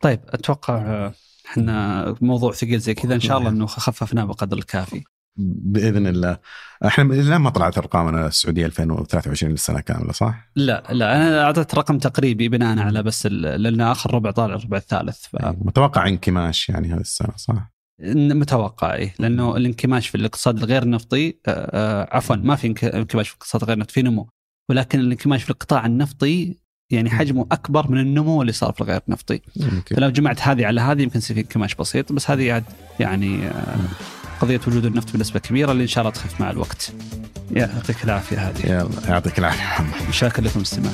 طيب أتوقع إحنا موضوع ثقيل زي كذا إن شاء الله إنه خففناه بقدر الكافي. بإذن الله إحنا الله ما طلعت ارقامنا السعودية 2023 السنة كاملة صح؟ لا لا أنا أعطيت رقم تقريبي بناء على بس لأن آخر ربع طالع الربع الثالث ف... متوقع انكماش يعني هذه السنة صح؟ متوقع إيه لأنه الانكماش في الاقتصاد الغير نفطي آه، آه، عفوا ما في انكماش في الاقتصاد الغير نفطي في نمو ولكن الانكماش في القطاع النفطي يعني حجمه أكبر من النمو اللي صار في الغير نفطي فلو جمعت هذه على هذه يمكن يصير في انكماش بسيط بس هذه يعني آه، قضية وجود النفط بنسبة كبيرة اللي إن شاء الله تخف مع الوقت. يعطيك العافية هذه. يلا يعطيك العافية محمد. شاكر لكم الاستماع.